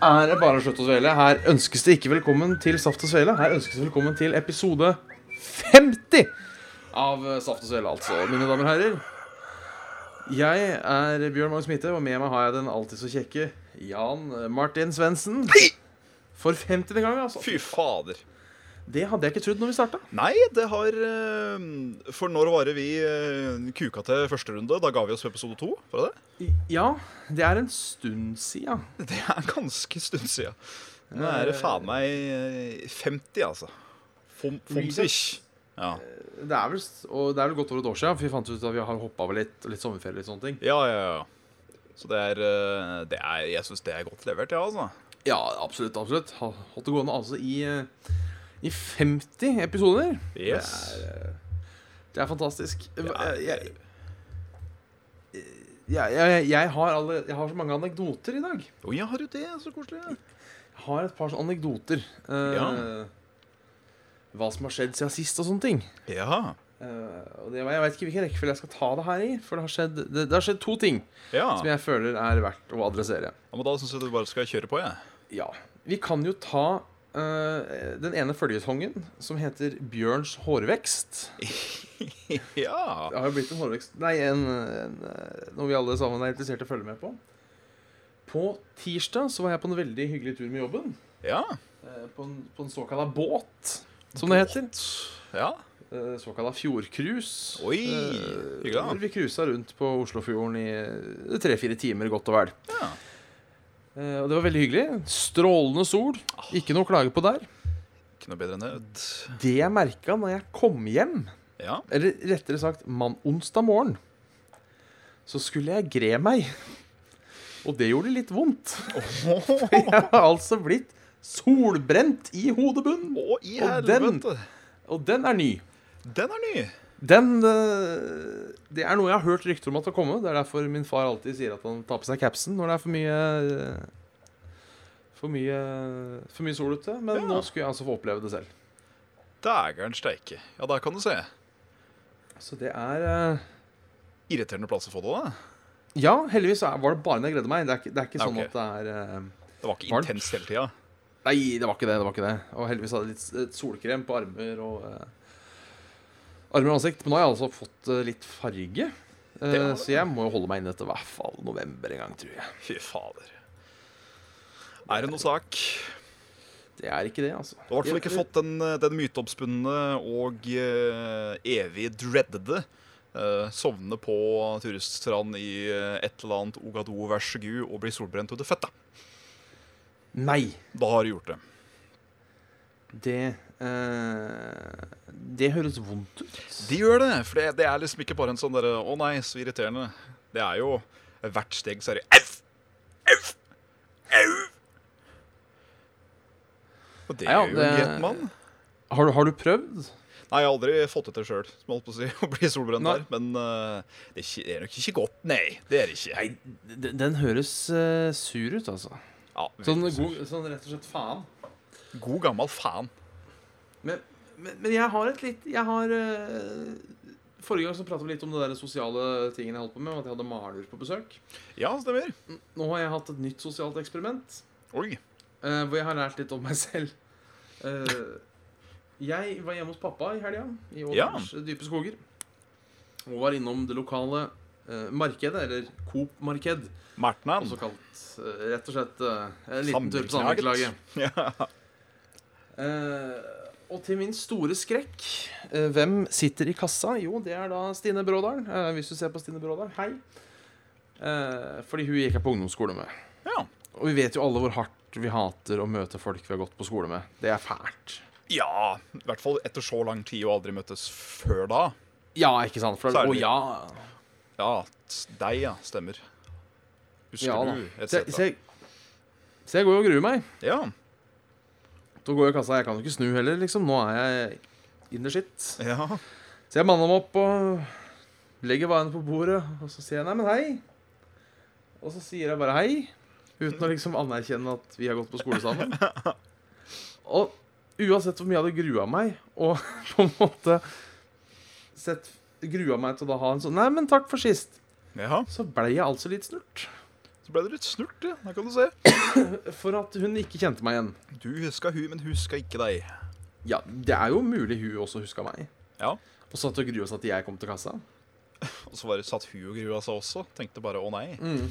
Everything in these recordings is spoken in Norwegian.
er det bare å slutte å svele. Her ønskes det ikke velkommen til Saft og Svele. Her ønskes det velkommen til episode 50 av eh, Saft og Svele, altså, mine damer og herrer. Jeg er Bjørn Magnus Mitte, og med meg har jeg den alltid så kjekke Jan Martin Svendsen. For 50. gang, altså. Fy fader. Det hadde jeg ikke trodd når vi starta. Nei, det har eh, For når var det vi eh, kuka til første runde? Da ga vi oss på episode to? Var det det? Ja, det er en stund sia. Det er en ganske stund sia. Nå er det faen meg eh, 50, altså. Fom, Fomsich. Ja. Det er vel, og det er vel godt over et år siden, for vi fant ut at vi har hoppa over litt, litt sommerferie litt sånne ting. ja, ja, ja. Så det er, eh, det er Jeg syns det er godt levert, ja, altså. Ja, absolutt. absolutt Holdt det gående altså i, eh, i 50 episoder. Yes. Det, er, eh, det er fantastisk. Er- Jeg, jeg, jeg, jeg, har alle, jeg har så mange anekdoter i dag. Å ja, har du det? Så koselig. Jeg har et par anekdoter. Uh, Ja. Hva som har skjedd siden sist og sånne ting. Ja. Uh, og det, jeg vet ikke hvilken rekkefølge jeg skal ta det her i. For det har skjedd, det, det har skjedd to ting ja. som jeg føler er verdt å adressere. ja men da syns jeg du bare skal kjøre på, jeg. Ja. Vi kan jo ta eh, den ene føljetongen, som heter Bjørns hårvekst. Ja. Det har jo blitt en hårvekst Nei, en, en, eh, noe vi alle sammen er interessert i å følge med på. På tirsdag så var jeg på en veldig hyggelig tur med jobben. Ja. eh, På en, på en såkalla båt, som det heter. Ja. Eh, Såkalla fjordcruise. Oi, hyggelig, Vi cruisa rundt på Oslofjorden i tre-fire timer, godt og vel. ja. Eh, Og det var veldig hyggelig. Strålende sol. Ikke noe å klage på der. Ikke noe bedre enn det. Det jeg merka når jeg kom hjem, Ja. eller rettere sagt mann onsdag morgen, så skulle jeg gre meg. Og det gjorde litt vondt. For jeg har altså blitt solbrent i hodebunnen. Oh, i Og den- Og den er ny. Den er ny. Den eh, Det er noe jeg har hørt rykter om at skal komme. Det er derfor min far alltid sier at han tar på seg capsen når det er for mye For mye For mye sol ute. Men Ja. nå skulle jeg altså få oppleve det selv. Dægeren steike. Ja, der kan du se. Så det er uh... Irriterende plass å få det, da. Ja, heldigvis var det bare når jeg gledde meg. Det er det er ikke Nei, sånn okay. at det er uh... Det var ikke Varmt. intenst hele tida. Nei, det var ikke det. det var ikke det Og heldigvis hadde jeg litt solkrem på armer og eh, Armer og ansikt. Men nå har jeg altså fått eh, litt farge. Eh, Det så jeg må jo holde meg inne til hvert fall november en gang, tror jeg. Fy fader. Er det noe sak? Det er ikke det, altså. Du har i hvert fall ikke fått den, den myteoppspunne og eh, evig dreadede uh, sovne på turiststrand i eh, et eller annet Ogado, vær så god og bli solbrent under føtta. Nei. Da har du gjort det. Det eh, Det høres vondt ut. De gjør det, for det, det er liksom ikke bare en sånn derre Å nei, så irriterende. Det er jo hvert steg så er det Au! Au! Au! Og det Ja, er jo det- en gjetmann. Har du, har du prøvd? Nei, jeg har aldri fått det til sjøl, som holdt på å si, å bli solbrent der. Men uh, det, er ikke, det er nok ikke godt, nei. Det er det ikke. Nei, den, den høres uh, sur ut, altså. Ja, Sånn, god, sånn rett og slett faen. God gammel fan. Men, men, men jeg har et litt Jeg har uh, Forrige gang så pratet vi litt om det der sosiale tingene jeg holdt på med. At jeg hadde maler på besøk. Ja, stemmer. Nå har jeg hatt et nytt sosialt eksperiment. Oi. uh, hvor jeg har lært litt om meg selv. Uh, jeg var hjemme hos pappa i helga, i Ålgårds dype skoger. Og var innom det lokale uh, markedet, eller Coop-marked. Martnan. Også kalt rett og slett en liten tur på samvirkelaget. Ja. Og til min store skrekk, eh, hvem sitter i kassa? Jo, det er da Stine Brådalen. Eh, hvis du ser på Stine Brådalen, hei. Eh, fordi hun gikk jeg på ungdomsskole med. ja. Og vi vet jo alle hvor hardt vi hater å møte folk vi har gått på skole med. Det er fælt. Ja, i hvert fall etter så lang tid og aldri møttes før da. Ja, ikke sant? For, det- ja, Ja, deg, ja. Stemmer. Husker ja du et Så, så, Se, så jeg går jo og gruer meg. Ja. Til går jo kassa. Jeg kan jo ikke snu heller, liksom. Nå er jeg in the shit. Ja. Så jeg manner meg opp og legger varene på bordet, og så sier jeg nei, men hei. Og så sier jeg bare hei, uten å liksom anerkjenne at vi har gått på skole sammen. Og uansett hvor mye jeg hadde grua meg, og på en måte sett grua meg til å da ha en sånn Nei, men takk for sist. ja. Så blei jeg altså litt snurt. Så ble det litt snurt, ja. Der kan du se. For at hun ikke kjente meg igjen. Du huska hun, men huska ikke deg. Ja, det er jo mulig hun også huska meg. Ja. Og satt og grua seg til jeg kom til kassa. Og så bare satt hun og grua seg også. Tenkte bare å nei. Mm.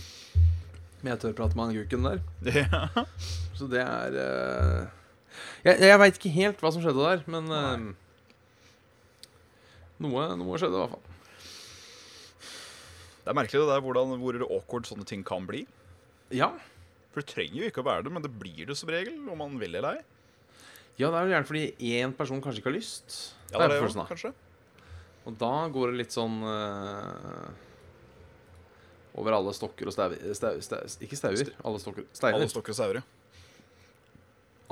Men jeg tør prate med han kuken der. Ja. Så det er uh... Jeg, jeg veit ikke helt hva som skjedde der, men uh... noe, noe skjedde i hvert fall. Det er merkelig det der hvordan, hvor awkward sånne ting kan bli. Ja. For det trenger jo ikke å være det, men det blir det som regel, om man vil eller ei. ja, det er jo gjerne fordi én person kanskje ikke har lyst. Ja, det er det jo, kanskje. Og da går det litt sånn uh, Over alle stokker og stauer stau, stau, Ikke stauer, alle stokker. Steiner. Alle stokker og sauer.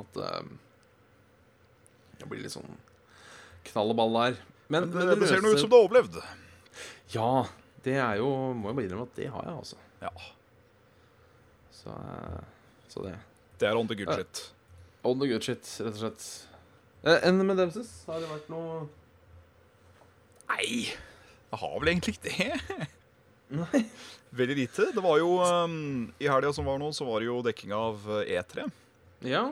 At uh, det blir litt sånn knall og ball der. Men, Men men det, det ser nå ut som du har overlevd. Ja, det er jo Må jo bare innrømme at det har jeg, altså. Ja, Så, eh, så det. Det er on the good Ja. shit. On the good shit, rett og slett. Eh, Enn med Demses? Har det vært noe Nei, det har vel egentlig ikke det. Nei. Veldig lite. Det var jo um, I helga som var nå, så var det jo dekking av eh, E3. Ja.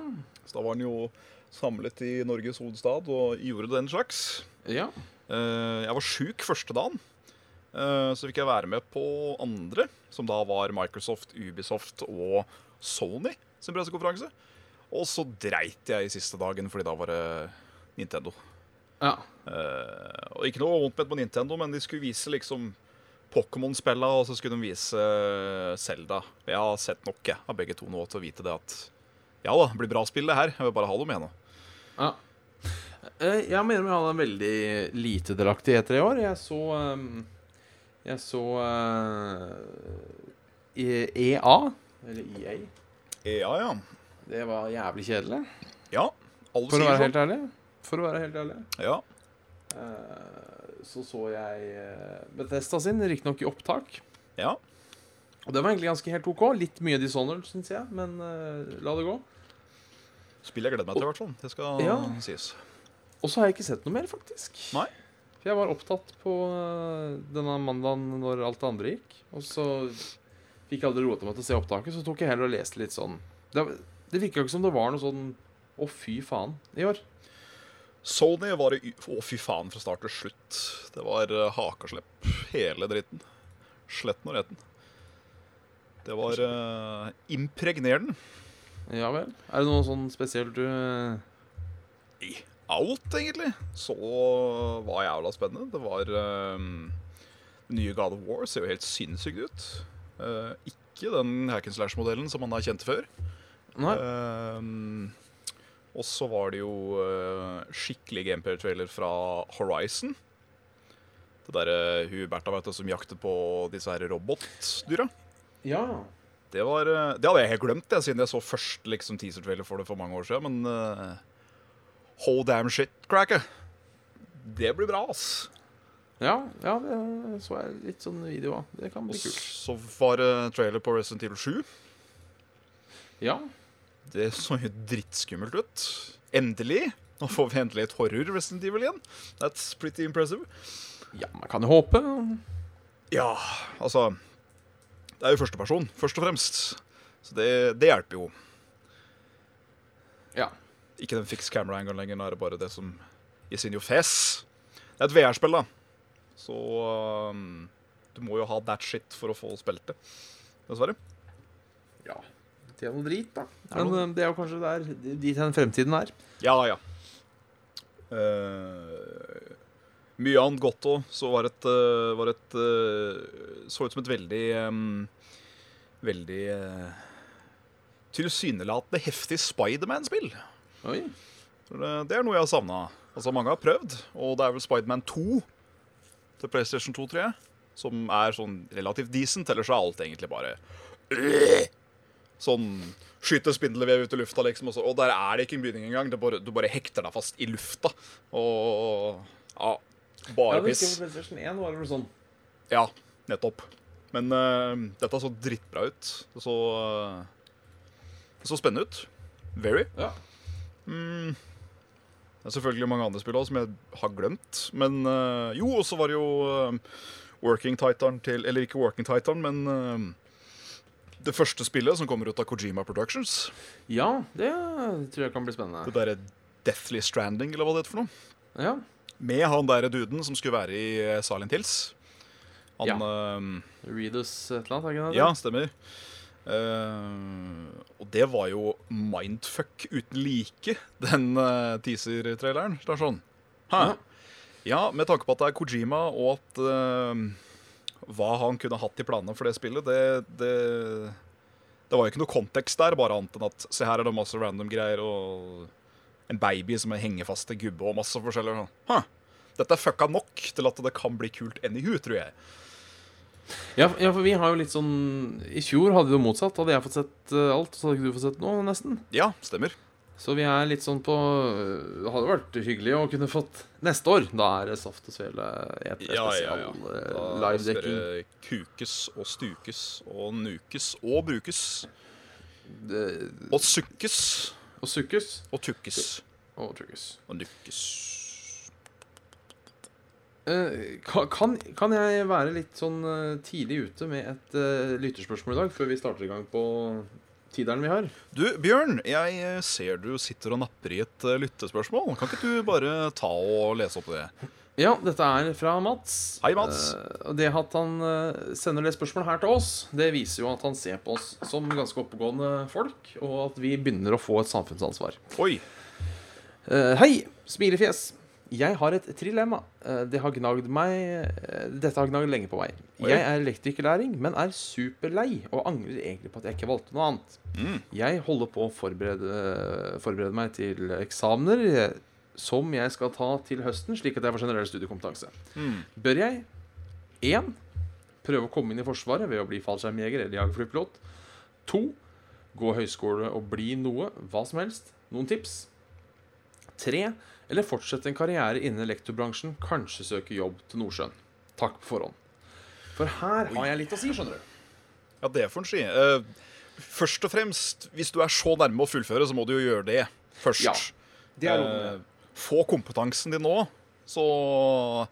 Så da var den jo samlet i Norges hovedstad og gjorde den slags. Ja. Uh, jeg var sjuk første dagen. Eh, så fikk jeg være med på andre, som da var Microsoft, Ubisoft og Sony sin pressekonferanse. Og så dreit jeg i siste dagen, fordi da var det Nintendo. Ja. Eh, og ikke noe vondt med på Nintendo, men de skulle vise liksom Pokémon-spilla, og så skulle de vise Selda. Jeg har sett nok jeg, av begge to nå til å vite det at ja da, det blir bra spill, det her. Jeg vil bare ha dem med nå. ja. Eh, Jeg mener jeg hadde en veldig lite delaktig etter i år. Jeg så ehm, Jeg så uh, EA, eller EA. EA, ja. Det var jævlig kjedelig. Ja, alle For å være sånn. helt ærlig. For å være helt ærlig. Ja. Uh, Så så jeg eh, Bethesda sin, riktignok i opptak. ja. Og det var egentlig ganske helt OK. Litt mye Dishonored, syns jeg, men uh, la det gå. Spill jeg gleder meg til, i hvert fall. Det skal Ja. sies. Og så har jeg ikke sett noe mer, faktisk. Nei. For jeg var opptatt på eh, denne mandagen når alt det andre gikk. Og så fikk jeg aldri rota meg til å se opptaket, så tok jeg heller og leste litt sånn Det, det virka ikke som det var noe sånn Å, fy faen, i år. Sony var i Å, fy faen, fra start til slutt. Det var uh, hakaslepp, hele dritten. Sletten og retten. Det var uh, impregnerende. Ja vel. Er det noe sånn spesielt du Nei. Alt, egentlig. Så var jævla spennende. Det var um, Det nye God of War ser jo helt sinnssykt ut. Uh, ikke den hack and slash-modellen som man har kjent før. Um, og så var det jo uh, skikkelig gameplay-trailer fra Horizon. Det derre hun Bertha vet du, som jakter på disse her robotdyra. Ja. Det, var, eh, det hadde jeg helt glemt, jeg, siden jeg så først liksom, teaser-trailer for det for mange år siden. Men uh, oh damn shit, cracker. Det blir bra, ass. Ja, ja, det så jeg litt sånn video av. Det kan bli kult. så var det trailer på Resident Evil 7. Ja. Det så jo drittskummelt ut. Endelig. Nå får vi endelig et horror Resident Evil igjen. That's pretty impressive. ja, man kan jo håpe. Ja, altså Det er jo førsteperson, først og fremst. Så det, det hjelper jo. Ja. Ikke den fixed camera engang lenger. Nå er det bare det som is in your face. Det er et VR-spill, da. Så um, du må jo ha that shit for å få spilt det. Dessverre. ja. Det er noe drit, da. Det Men det er jo kanskje der dit hen fremtiden er. Ja, ja. Uh, mye annet godt òg. Så var et, uh, var et uh, Så ut som et veldig um, Veldig uh, tilsynelatende heftig Spiderman-spill. Oi. Det, er noe jeg har savna. Altså, mange har prøvd, og det er vel Spiderman 2 til PlayStation 2, tror jeg, som er sånn relativt decent. Ellers er alt egentlig bare Sånn skyter spindelvev ut i lufta, liksom. Og, så, og der er det ikke en bygning engang. Det bare, du bare hekter deg fast i lufta. Og ja, bare piss. Ja, på PlayStation 1 var det vel sånn. Ja, nettopp. Men uh, dette så drittbra ut. Det så, uh, det så spennende ut. Very. Ja. Mm. Det er selvfølgelig mange andre spill også, som jeg har glemt. Men uh, jo, og så var det jo uh, Working Titan til Eller ikke Working Titan, men uh, det første spillet som kommer ut av Kojima Productions. ja, det tror jeg kan bli spennende. Det derre Deathly Stranding, eller hva det heter for noe. Ja. Med han derre duden som skulle være i Silent Hills. Han Ja. Readus et eller annet, ikke det? Ja, stemmer. Eh, og det var jo mindfuck uten like, den uh, teaser-traileren. Det er sånn Hæ? Ja. Ja, med tanke på at det er Kojima, og at uh, hva han kunne hatt i planene for det spillet, det, det Det var jo ikke noe kontekst der, bare annet enn at se her er det masse random greier og en baby som er hengefast til gubbe og masse forskjellig. sånn. Dette er fucka nok til at det kan bli kult anywho, tror jeg. Ja, ja, for vi har jo litt sånn I fjor hadde vi jo motsatt. Hadde jeg fått sett eh, alt, så hadde ikke du fått sett noe, nesten. Ja, stemmer. Så vi er litt sånn på Det hadde vært hyggelig å kunne fått Neste år, da er det Saft og Svele E3 Ja, ja, spesial ja. eh, Da livedekking. det kukes og stukes og nukes og brukes. Det- Og sukkes Og sukkes og tukkes og tukkes. og nukkes. Eh, ka- kan, kan jeg være litt sånn eh, tidlig ute med et uh, lytterspørsmål i dag, før vi starter i gang på tideren vi har? Du, Bjørn, jeg ser du sitter og napper i et uh, lyttespørsmål. Kan ikke du bare ta og lese opp det? Ja, dette er fra Mats. Hei, Mats. Uh, det at han sender det spørsmålet her til oss, det viser jo at han ser på oss som ganske oppegående folk, og at vi begynner å få et samfunnsansvar. Oi. Hei, smilefjes. Jeg har et trilemma. Eh, det har gnagd meg eh, Dette har gnagd lenge på meg. Jeg er elektrikerlæring, men er superlei og angrer egentlig på at jeg ikke valgte noe annet. Mm. Jeg holder på å forberede, forberede meg til eksamener eh, som jeg skal ta til høsten, slik at jeg får generell studiekompetanse. Mm. Bør jeg 1. Prøve å komme inn i Forsvaret ved å bli fallskjermjeger eller jagerflypilot. 2. Gå høyskole og bli noe, hva som helst. Noen tips. 3. Eller fortsette en karriere innen elektrobransjen, kanskje søke jobb til Nordsjøen. Takk på forhånd. For her har jeg litt å si, skjønner du. Ja, det får en si. Uh, først og fremst, hvis du er så nærme å fullføre, så må du jo gjøre det først. Ja, Det er. Eh, få kompetansen din nå, så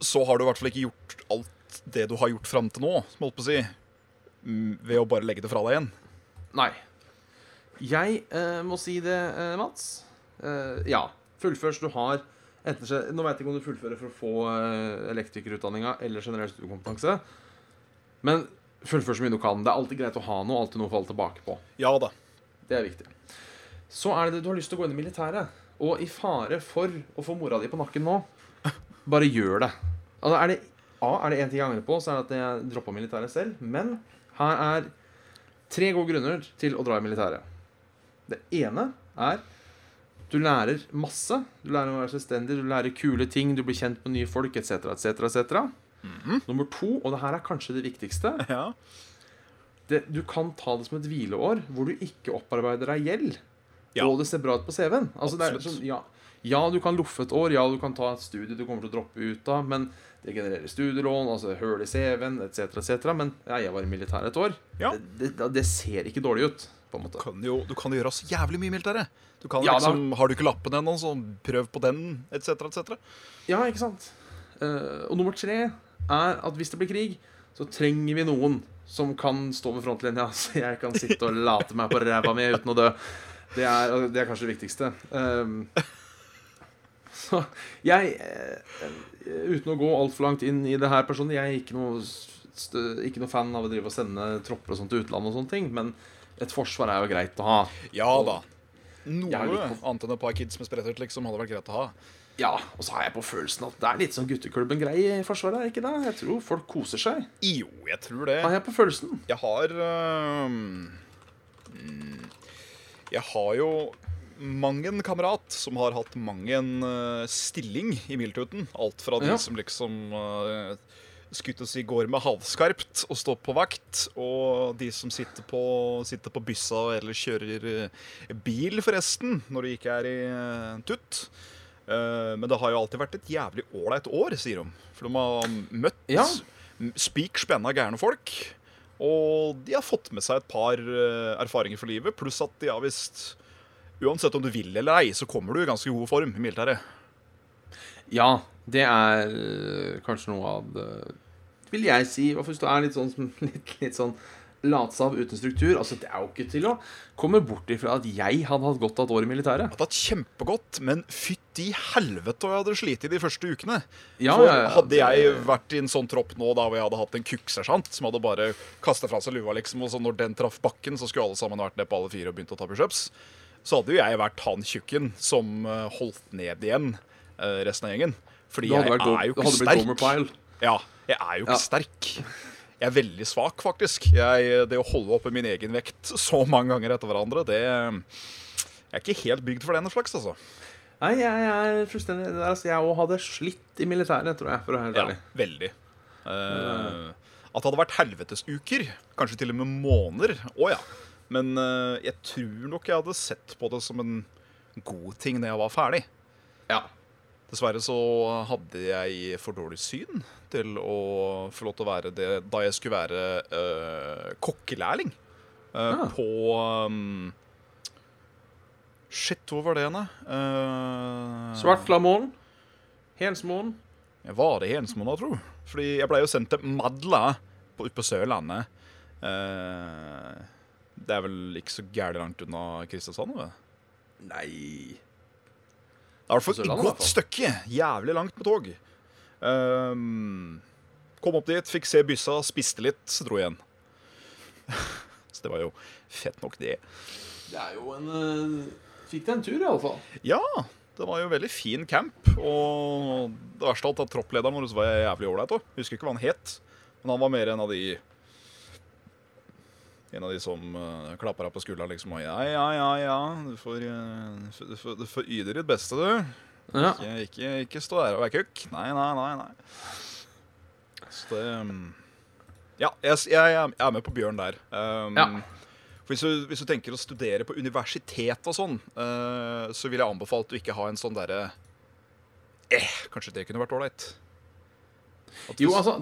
Så har du i hvert fall ikke gjort alt det du har gjort fram til nå, som holdt på å si, mm, ved å bare legge det fra deg igjen. Nei. Jeg uh, må si det, Mats. Eh, ja. Fullfør så du har enten, Nå vet jeg ikke om du fullfører for å få uh, elektrikerutdanninga eller generell studiekompetanse, men fullfør så mye du kan. Det er alltid greit å ha noe, alltid noe å falle tilbake på. Ja da. Det er viktig. Så er det det du har lyst til å gå inn i militæret, og i fare for å få mora di på nakken nå, bare gjør det. Altså, er det A, er det én ting jeg angrer på, så er det at jeg droppa militæret selv. Men her er tre gode grunner til å dra i militæret. Det ene er du lærer masse. Du lærer å være selvstendig, du lærer kule ting, du blir kjent med nye folk etc. etc. etc. Nummer to, og det her er kanskje det viktigste Ja. det, Du kan ta det som et hvileår hvor du ikke opparbeider deg gjeld. Ja. Og det ser bra ut på CV-en. Altså, sånn, ja, ja, du kan loffe et år, ja, du kan ta et studie du kommer til å droppe ut av, men det genererer studielån, altså hull i CV-en etc., etc. Men ja, jeg var i militæret et år. Ja. Det, det, det ser ikke dårlig ut, på en måte. Kan jo, du kan jo gjøre oss jævlig mye mildere. Du kan Ja, liksom, Har du ikke lappen ennå, så prøv på den, etc., etc. Ja, ikke sant? Uh, og nummer tre er at hvis det blir krig, så trenger vi noen som kan stå ved frontlinja, så jeg kan sitte og late meg på ræva mi uten å dø. Det er, det er kanskje det viktigste. Um, så jeg eh, Uten å gå altfor langt inn i det her personlig, jeg er ikke noe, ikke noe fan av å drive og sende tropper og sånt til utlandet og sånne ting, men et forsvar er jo greit å ha. Ja da. Noe litt annet enn et par kids med sprettert liksom, hadde vært greit å ha. Ja, og så har jeg på følelsen at det er litt sånn gutteklubben-greie i Forsvaret, ikke det? Jeg tror folk koser seg. Jo, jeg tror det. Har jeg på følelsen? Jeg har mm, Jeg har jo mang en kamerat som har hatt mang en uh, stilling i miltuten. Alt fra de Ja. som liksom øh, skulle oss i går med halvskarpt og stå på vakt. Og de som sitter på, sitter på byssa eller kjører eh, bil, forresten, når de ikke er i eh, tutt. Eh, Men det har jo alltid vært et jævlig ålreit år, sier de. For de har møtt Ja. spik spenna gærne folk. Og de har fått med seg et par erfaringer for livet, pluss at de har visst Uansett om du vil eller ei, så kommer du i ganske god form i militæret. Ja, det er øh, kanskje noe av det Vil jeg si. i hvert fall Hvis du er litt sånn, litt, litt sånn latsav uten struktur. Altså, det er jo ikke til å komme bort ifra at jeg hadde hatt godt av et år i militæret. Jeg hatt tatt kjempegodt, men fytti helvete og jeg hadde slitt i de første ukene. Ja, For hadde jeg vært i en sånn tropp nå da hvor jeg hadde hatt en kukksersjant som hadde bare kasta fra seg lua, liksom, og så når den traff bakken, så skulle alle sammen vært ned på alle fire og begynt å ta pushups, så hadde jo jeg vært han tjukken som eh, holdt ned igjen eh, resten av gjengen. Fordi jeg er jo ikke sterk. Ja, jeg er jo ikke Ja. sterk. Jeg er veldig svak, faktisk. Jeg, det å holde oppe min egen vekt så mange ganger etter hverandre, det Jeg er ikke helt bygd for den slags, altså. Nei, jeg er fullstendig altså, Jeg òg hadde slitt i militæret, tror jeg, for å være helt Ja, veldig. Eh, at det hadde vært helvetesuker, kanskje til og med måneder, å ja. Men uh, jeg tror nok jeg hadde sett på det som en god ting når jeg var ferdig. Ja. Dessverre så hadde jeg for dårlig syn til å få lov til å være det da jeg skulle være eh, kokkelærling eh, ah. på um, Shit, hvor var det henne? Uh, Svartlamoen? Hensmoen? Jeg Var det Hensmoen, da, tro? Fordi jeg ble jo sendt til Madla på, ute på Sørlandet. Uh, det er vel ikke så gærent langt unna Kristiansand? vel? Nei Det er i hvert fall et godt stykke. Jævlig langt med tog. Um, kom opp dit, fikk se byssa, spiste litt, så dro igjen. så det var jo fett nok, det. Det er jo en øh, Fikk deg en tur, i alle fall. Ja, det var jo veldig fin camp. Og det verste av alt at tropplederen vår var jævlig ålreit òg. Husker ikke hva han het, men han var mer en av de En av de som uh, klapper deg på skuldra liksom og Ja, ja, ja, ja. Du får, uh, du får, du får, yte ditt beste, du. Ja. Ikke, ikke, ikke stå der og være kukk. Nei, nei, nei. nei. Så det um, Ja, jeg, jeg, jeg er med på Bjørn der. Um, Ja. hvis, du, hvis du tenker å studere på universitet og sånn, uh, så vil jeg anbefale at du ikke har en sånn derre Eh, kanskje det kunne vært ålreit? Jo, altså,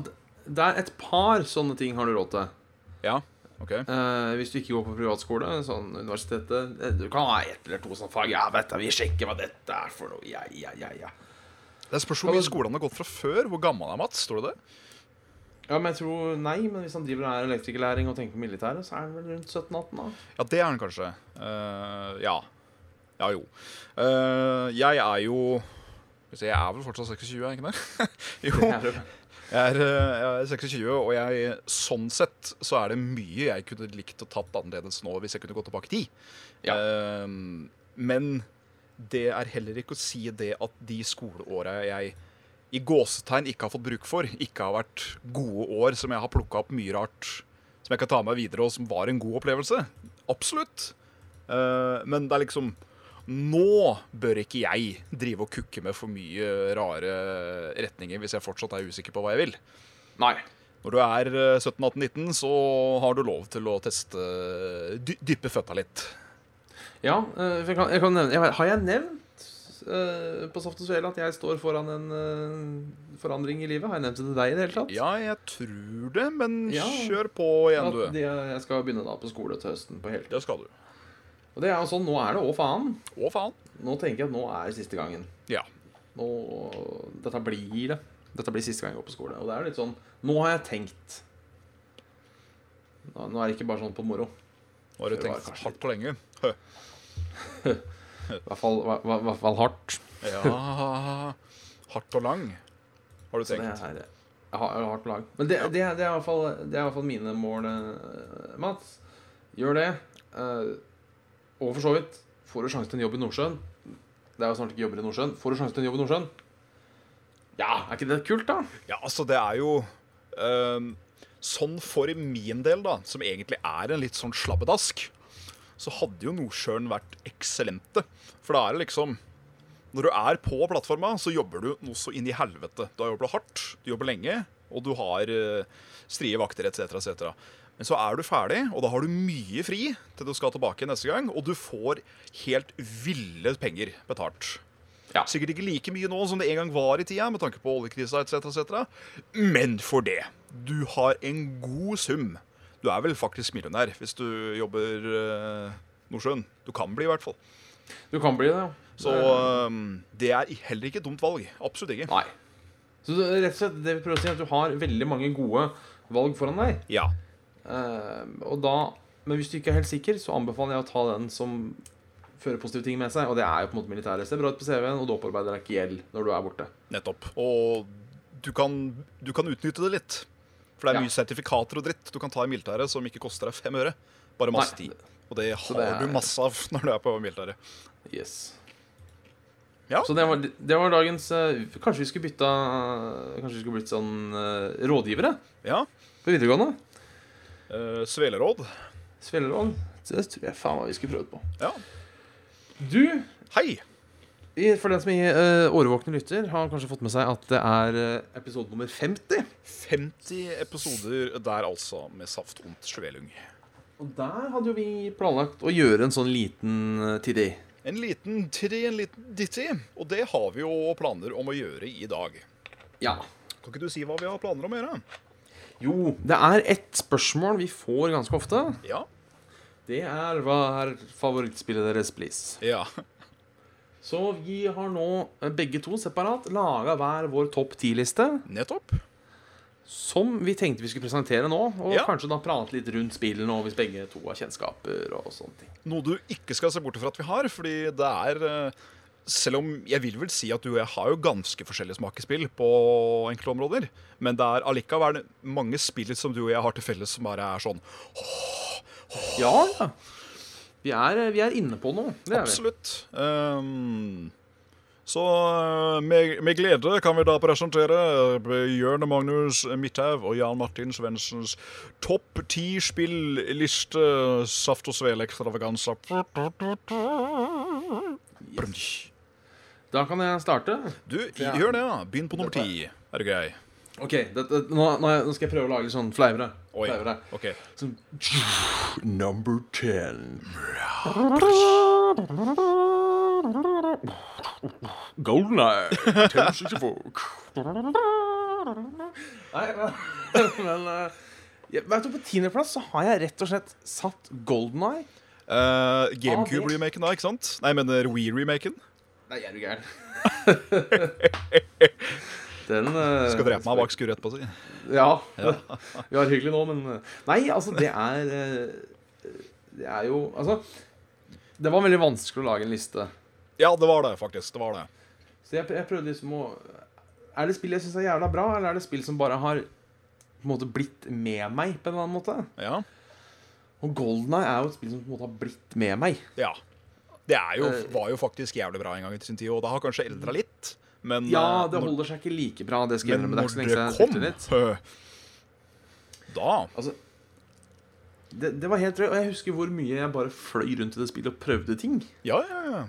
det er et par sånne ting har du råd til. Ja, ok. Eh, hvis du ikke går på privatskole, sånn universitetet eh, Du kan ha ett eller to sånne fag. Ja, vet du, vi sjekker hva dette er for noe. Ja, ja, ja, ja. Det spørs hvor mye skolen har gått fra før. Hvor gammel er Mats? Står det det? Ja, men jeg tror Nei, men hvis han driver og er elektrikerlæring og tenker på militæret, så er han vel rundt 17-18, da. Ja, det er han kanskje. Uh, ja. Ja, jo. Uh, jeg er jo Jeg er vel fortsatt 26, er jeg ikke det? jo. Det. Jeg er, eh, jeg er 26, og jeg, sånn sett så er det mye jeg kunne likt å tatt annerledes nå hvis jeg kunne gått tilbake i tid. Ja. Eh, men det er heller ikke å si det at de skoleåra jeg i gåsetegn ikke har fått bruk for, ikke har vært gode år som jeg har plukka opp mye rart som jeg kan ta med videre, og som var en god opplevelse. Absolutt. Uh, men det er liksom Nå bør ikke jeg drive og kukke med for mye rare retninger hvis jeg fortsatt er usikker på hva jeg vil. Nei. Når du er eh, 17-18-19, så har du lov til å teste dy dyppe føtta litt. Ja, eh, jeg kan, jeg kan nevne jeg, Har jeg nevnt uh, på Saft og Svele at jeg står foran en uh, forandring i livet? Har jeg nevnt det til deg i det hele tatt? Ja, jeg tror det, men Ja. kjør på igjen, du. Ja, jeg skal begynne da på skole til høsten på heltid. Det skal du. Og det er jo sånn, nå er det å faen. Å, faen. Nå tenker jeg at nå er det siste gangen. Ja. Nå, dette blir det. Dette blir siste gang jeg går på skole. Og det er jo litt sånn Nå har jeg tenkt. Nå, nå er det ikke bare sånn på moro. Nå har du tenkt hardt og lenge. I hvert fall, hvert fall hardt. Ja Hardt og lang, har du tenkt. det er hardt lag. Men det, det, det, er i hvert fall, det er i hvert fall mine mål, eh, Mats. Gjør det. Eh, og for så vidt, får du sjanse til en jobb i Nordsjøen Det er jo snart ikke jobber i Nordsjøen. Får du sjanse til en jobb i Nordsjøen? Ja, er ikke det kult, da? Ja, altså, det er jo um, Sånn for min del, da, som egentlig er en litt sånn slabbedask, så hadde jo Nordsjøen vært eksellente. For da er det liksom Når du er på plattforma, så jobber du noe så inn i helvete. Du har jobbet hardt, du jobber lenge, og du har uh, strie vakter etc., etc. Men så er du ferdig, og da har du mye fri til du skal tilbake neste gang, og du får helt ville penger betalt. Ja. Sikkert ikke like mye nå som det en gang var i tida, med tanke på oljekrisa etc., etc. Men for det. Du har en god sum. Du er vel faktisk millionær hvis du jobber uh, Nordsjøen. Du kan bli, i hvert fall. Du kan bli det, ja. Så eh, det er heller ikke et dumt valg. Absolutt ikke. Nei. Så rett og slett det vi prøver å si, er at du har veldig mange gode valg foran deg. Ja. Eh, og da, men hvis du ikke er helt sikker, så anbefaler jeg å ta den som fører positive ting med seg. Og det er jo på en måte militæret. Ser bra ut på CV-en, og du opparbeider deg ikke gjeld når du er borte. Nettopp. Og du kan, du kan utnytte det litt. For det er Ja. mye sertifikater og dritt du kan ta i militæret som ikke koster deg fem øre. Bare masse tid. Og det har det er- du masse av når du er på militæret. Yes. Ja. Så det var, det var dagens eh, Kanskje vi skulle bytta Kanskje vi skulle blitt sånn eh, rådgivere Ja. på videregående? Uh, sveleråd. Sveleråd? Det tror jeg faen meg vi skulle prøvd på. Ja. Du, Hei! for den som er uh, årvåkne lytter, har kanskje fått med seg at det er uh, episode nummer 50. 50 episoder der, altså, med saft und svelung. Og der hadde jo vi planlagt å gjøre en sånn liten tidé. En liten tri, en liten ditti. Og det har vi jo planer om å gjøre i dag. Ja. Kan ikke du si hva vi har planer om å gjøre? Jo, det er ett spørsmål vi får ganske ofte. Ja. Det er hva er favorittspillet deres, please? Ja. Så vi har nå eh, begge to separat laga hver vår topp ti-liste. Nettopp. Som vi tenkte vi skulle presentere nå. Og Ja. kanskje da prate litt rundt spillene, og hvis begge to har kjennskaper og sånne ting. Noe du ikke skal se bort fra at vi har, fordi det er eh, Selv om jeg vil vel si at du og jeg har jo ganske forskjellige smakespill på enkelte områder, men det er allikevel mange spill som du og jeg har til felles som bare er sånn Ja, ja. Vi er, vi er inne på noe. Det er vi. Absolutt. Ehm, så eh, med, med glede kan vi da presentere Bjørn Jørn Magnus Midthaug og Jan Martin Svendsens topp ti spilliste Saft og Svele Extravaganza. Da kan jeg starte. Du, Ja. gjør det, ja. Begynn på nummer ti. Er det grei? Ok, det, det, nå, nå, skal jeg prøve å lage litt sånn fleivere. Oi. fleivere. OK. Som, Number ten. Golden Eye. 1064. Nei, men, men eh, jeg, Vet du, På tiendeplass så har jeg rett og slett satt Golden Eye. Uh, Ah, GameCube-remaken, da, ikke sant? Nei, jeg mener Wii-remaken. Nei, er du gæren? Den eh, Skal drepe meg bak skuret etterpå, si. Ja. Vi har hyggelig nå, men eh, Nei, altså, det er eh, Det er jo Altså Det var veldig vanskelig å lage en liste. Ja, det var det, faktisk. Det var det. Så jeg, jeg prøvde liksom å Er det spill jeg syns er jævla bra, eller er det spill som bare har på en måte blitt med meg på en eller annen måte? Ja. Og Golden Eye er jo et spill som på en måte har blitt med meg. ja. Det jo, Eh. var jo faktisk jævlig bra en gang i sin tid, og det har kanskje eldra litt, men Ja, eh, det når- holder seg ikke like bra, det skal jeg Men innrømme. Er når det kom, da Altså, det, det var helt drøyt. Og jeg husker hvor mye jeg bare fløy rundt i det spillet og prøvde ting. Ja, ja, ja.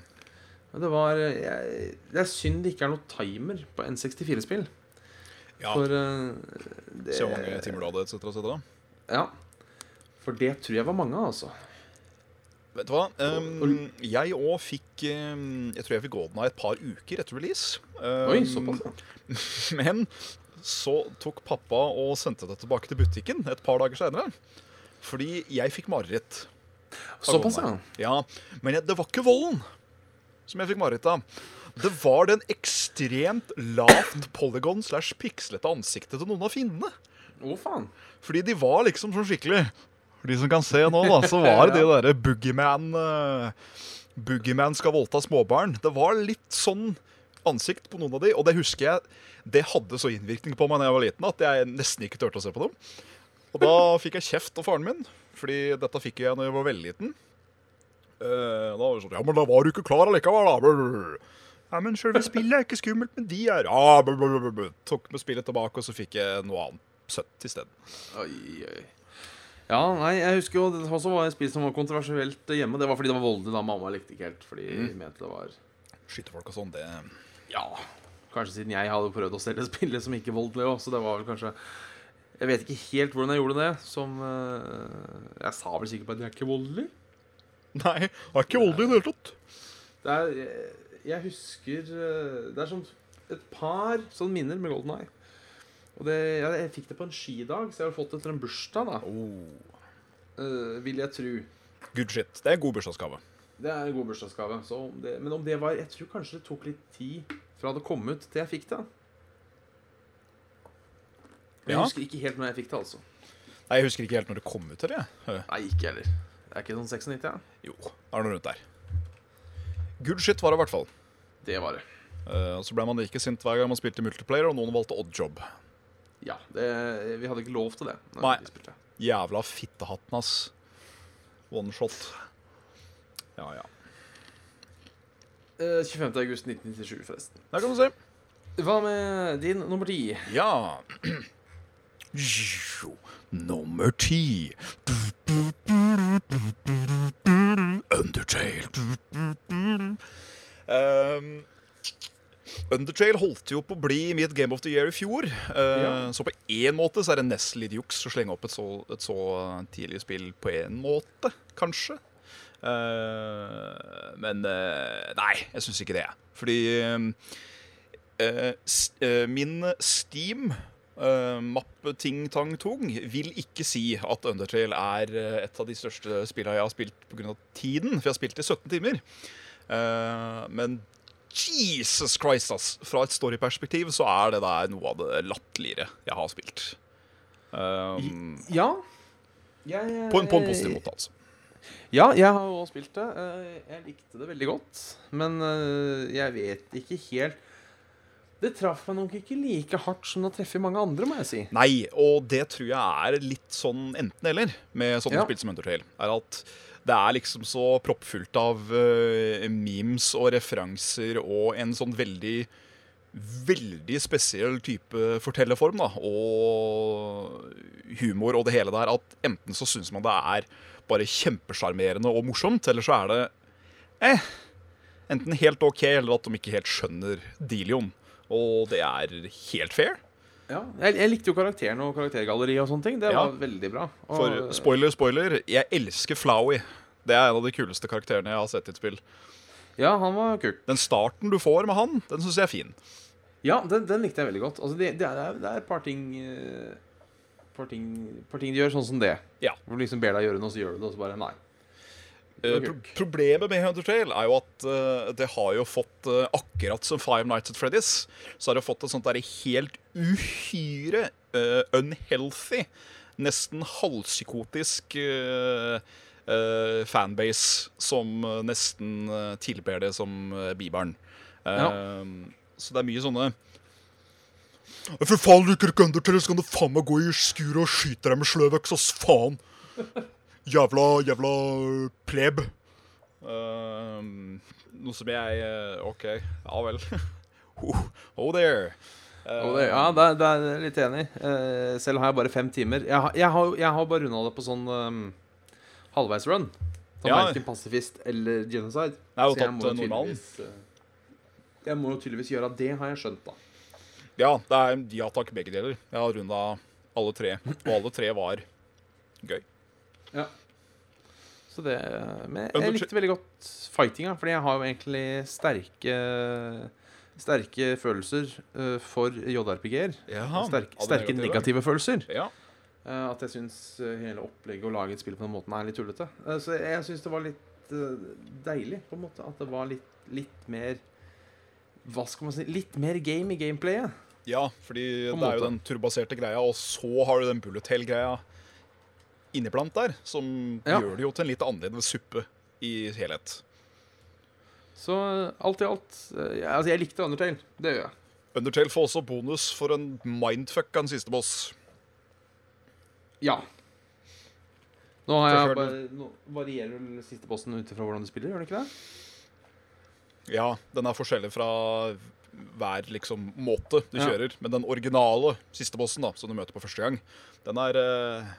Det var jeg, Det er synd det ikke er noe timer på N64-spill. ja. For uh, det, Se hvor mange timer du hadde, etc. etc. Ja. For det tror jeg var mange, altså. Vet du hva? Um, jeg òg fikk um, Jeg tror jeg fikk Golden Eye et par uker etter release. Um, Oi, såpass. Men så tok pappa og sendte det tilbake til butikken et par dager senere. Fordi jeg fikk mareritt. av Såpass, ja. Ja, Men jeg, det var ikke volden som jeg fikk mareritt av. Det var den ekstremt lavt polygon slash pikslete ansiktet til noen av fiendene. Oh, faen. Fordi de var liksom sånn skikkelig For de som kan se nå, da, så var det de derre boogieman uh, Boogieman skal voldta småbarn. Det var litt sånn ansikt på noen av de, og det husker jeg Det hadde så innvirkning på meg da jeg var liten at jeg nesten ikke turte å se på dem. Og da fikk jeg kjeft av faren min, fordi dette fikk jeg da jeg var veldig liten. Uh, da var det sånn Ja, men da var du ikke klar allikevel, da. Ja, men sjølve spillet er ikke skummelt, men de er ja. Tok med spillet tilbake, og så fikk jeg noe annet søtt isteden. Ja, nei, jeg husker jo det også var et spill som var kontroversielt hjemme. Det var fordi det var voldelig. da Mamma likte ikke helt fordi Mm. mente det var Skytefolk og sånn, det Ja. Kanskje siden jeg hadde prøvd å selge spillet som ikke voldelig òg, så det var vel kanskje Jeg vet ikke helt hvordan jeg gjorde det. Som eh, Jeg sa vel sikkert på at jeg er ikke voldelig. Nei, er ikke voldelig i det hele tatt. Det er Jeg, jeg husker eh, Det er sånn et par sånne minner med Golden Eye. Og det, jeg, jeg fikk det på en skidag, så jeg har fått det til en bursdag, da. Oh. Uh, vil jeg tro. Good shit. Det er en god bursdagsgave. Det er en god bursdagsgave. Det, men om det var Jeg tror kanskje det tok litt tid fra det kom ut til jeg fikk det. Jeg Ja. husker ikke helt når jeg fikk det, altså. Nei, Jeg husker ikke helt når det kom ut. Eller? Eh, Nei, ikke heller. Det er ikke sånn 96, ja? Jo, det er noe rundt der. Good shit var det i hvert fall. Det var det. Uh, så ble man like sint hver gang man spilte multiplayer, og noen valgte odd job. Ja. Det, vi hadde ikke lov til det. Nei. De. Jævla fittehatten, ass. One shot. Ja, ja. Eh, 25. august 1997, forresten. Der kan du se. Hva med din nummer ti? Ja. Nummer ti. Undertale. Um, Undertale holdt jo på å bli mitt Game of the Year i fjor. Uh, Ja. Så på én måte så er det nesten litt juks å slenge opp et så, et så tidlig spill på én måte, kanskje. Uh, men nei, jeg syns ikke det. Fordi min Steam uh, mappe Ting Tang Tung vil ikke si at Undertale er et av de største spillene jeg har spilt pga. tiden. For jeg har spilt i 17 timer. Uh, men Jesus Christ, ass! Fra et storyperspektiv så er det der noe av det latterligere jeg har spilt. Um, Ja. Jeg, på, en, på en positiv måte, altså. Ja, jeg har òg spilt det. Eh, Jeg likte det veldig godt. Men eh, jeg vet ikke helt Det traff meg nok ikke like hardt som det treffer mange andre, må jeg si. Nei, og det tror jeg er litt sånn enten-eller med sånne Ja. spill som Undertale. Er at det er liksom så proppfullt av uh, memes og referanser og en sånn veldig Veldig spesiell type fortellerform da, og humor og det hele der, at enten så syns man det er bare kjempesjarmerende og morsomt, eller så er det eh, enten helt OK, eller at de ikke helt skjønner dealioen. Og det er helt fair. Ja, jeg, jeg likte jo karakteren og karaktergalleriet og sånne ting. Det Ja. var veldig bra. Og, For spoiler, spoiler, jeg elsker Flowey. Det er en av de kuleste karakterene jeg har sett i et spill. Ja, han var kult. Den starten du får med han, den syns jeg er fin. Ja, den, den likte jeg veldig godt. Altså, det, det, er, det er et par ting eh, par ting, par ting de gjør sånn som det. Ja. Hvor du liksom ber deg gjøre noe, så gjør du det, og så bare nei. Eh, pro problemet med Undertale er jo at uh, det har jo fått uh, Akkurat som Five Nights at Freddy's, så har det fått et sånt der helt uhyre uh, unhealthy, nesten halvpsykotisk fanbase som nesten tilber det som Bibelen. Ja. Så det er mye sånne For faen, liker du ikke Undertale, så kan du faen meg gå i skuret og skyte deg med sløvøks, ass faen! Jævla, jævla pleb. Ehm, noe som jeg øh, OK, ja vel. oh, oh there. Ja, det, er- det er jeg litt enig. Eh, selv har jeg bare fem timer. Jeg, har- jeg, har, jeg har bare runda det på sånn um, halvveis run. Som Ja. verken pasifist eller genocide. Jeg Så jeg må eh, eh, Jeg må jo tydeligvis gjøre det, har jeg skjønt, da. Ja, det er ja takk, begge deler. Jeg har runda alle tre, og alle tre var gøy. Så det, men jeg likte veldig godt fightinga, fordi jeg har jo egentlig sterke Sterke følelser eh, for JRPG-er. Jaha, Sterk, sterke negative. følelser. Ja. Eh, at jeg syns eh, hele opplegget å lage et spill på den måten er litt tullete. Så jeg, syns det var litt deilig, på en måte. At det var litt, litt mer Hva skal man si Litt mer game i gameplayet. ja, fordi det er jo den turbaserte greia, og så har du den bullet hell-greia inniblant der, som Ja. gjør det jo til en litt annerledes suppe i helhet. Så eh, alt i alt eh, ja, Altså, jeg likte Undertale. Det gjør jeg. Undertale får også bonus for en mindfuck av en siste boss. Ja. Nå har jeg bare Nå varierer vel siste bossen ut ifra hvordan du spiller, gjør det ikke det? Ja, den er forskjellig fra hver liksom måte du Ja. kjører. Men den originale siste bossen da, som du møter på første gang, den er eh,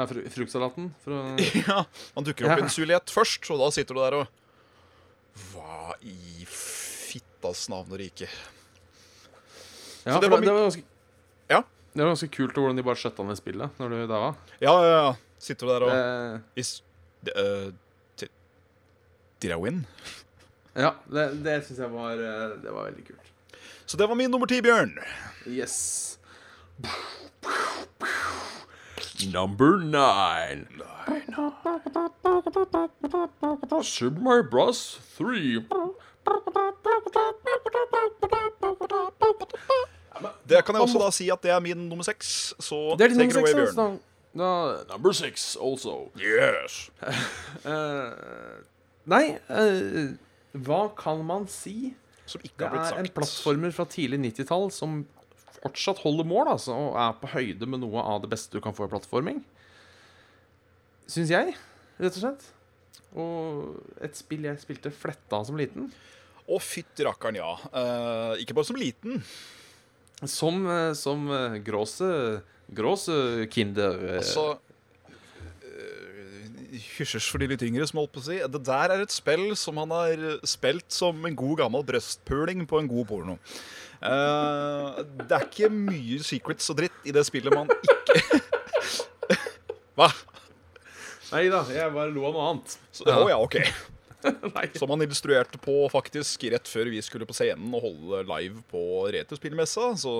Ja, fru fruktsalaten fra Ja, Han dukker opp Ja. i en suliett først, og da sitter du der og Hva i fittas navn og rike? Ja, det var det, var ganske Ja. Det var ganske kult hvordan de bare skjøtta ned spillet når du daua. Ja, ja, ja. Sitter du der og Det, Is, De, uh, ti- Did I win? ja, det, det syns jeg var eh, Det var veldig kult. Så det var min nummer ti, Bjørn. Yes. Number nine. Super Mario Bros. three. Det kan jeg også da si at det er min nummer seks. Så Det er din nummer seks. Bjørn. Da, da, Number six also. Yes. uh, Nei, uh, hva kan man si? Som ikke Det har blitt sagt. Det er en plattformer fra tidlig 90-tall som fortsatt holder mål, altså, og er på høyde med noe av det beste du kan få i plattforming. Syns jeg, rett og slett. Og et spill jeg spilte fletta som liten. Å, fytti rakkeren, ja. Uh, ikke bare som liten. Som, eh, som eh, gråse Gråse kinder. Altså Hysjers for de litt yngre, som holdt på å si. Det der er et spill som han har spilt som en god gammel brøstpuling på en god porno. Uh, det er ikke mye secrets og dritt i det spillet man ikke Hva? Nei da, jeg bare lo av noe annet. Så, Å ja, ok. Som han illustrerte på faktisk rett før vi skulle på scenen og holde live på Retrospillmessa. Så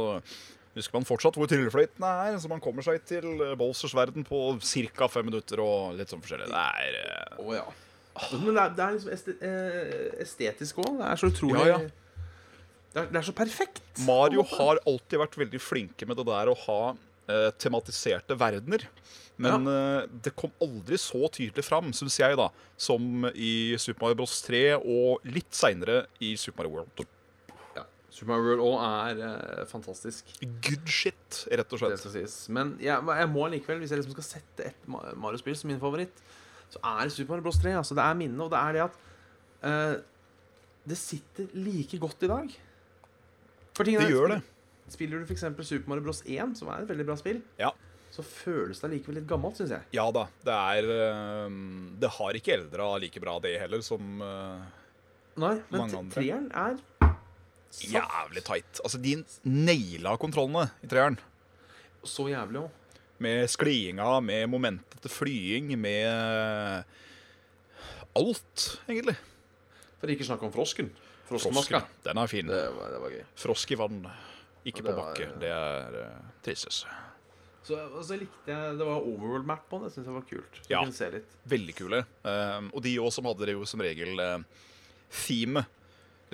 husker man fortsatt hvor tryllefløytene er, så man kommer seg til Bolsers verden på ca. fem minutter og litt sånn forskjellig. Det er eh, Å ja. Men det er, det er liksom eh, estetisk òg. Det er så utrolig Ja, ja. Det, er, det er så perfekt. Mario har alltid vært veldig flinke med det der å ha eh, tematiserte verdener. Men eh, det kom aldri så tydelig fram, syns jeg, da, som i Super Mario Bros. 3 og litt seinere i Super Mario World. Super Mario World òg er eh, fantastisk. Good shit, rett og Det slett. skal sies. Men jeg, jeg må likevel, hvis jeg liksom skal sette et Mario-spill som min favoritt, så er det Super Mario Bros. 3. Altså, det er minnet, og det er det at uh, det sitter like godt i dag. Det gjør det. Spiller du f.eks. Super Mario Bros. 1, som er et veldig bra spill, Ja. så føles det allikevel litt gammelt, syns jeg. Ja da. Det er eh, Det har ikke eldra like bra, det heller, som uh, Nei, men treeren er. Jævlig tight. Altså, de naila kontrollene i treeren. så jævlig òg. Med skliinga, med momentet til flying, med alt, egentlig. For ikke snakk om frosken. Froskemaska. Den er fin. Det, var- det var gøy. Frosk i vann, ikke på bakke. var- bakke. Det er uh, tristes. Så, så likte jeg Det var overworld map på den. Det syns jeg var kult. Så Ja. kunne se litt. Veldig kule. Um, og de òg som hadde det jo som regel uh, theme,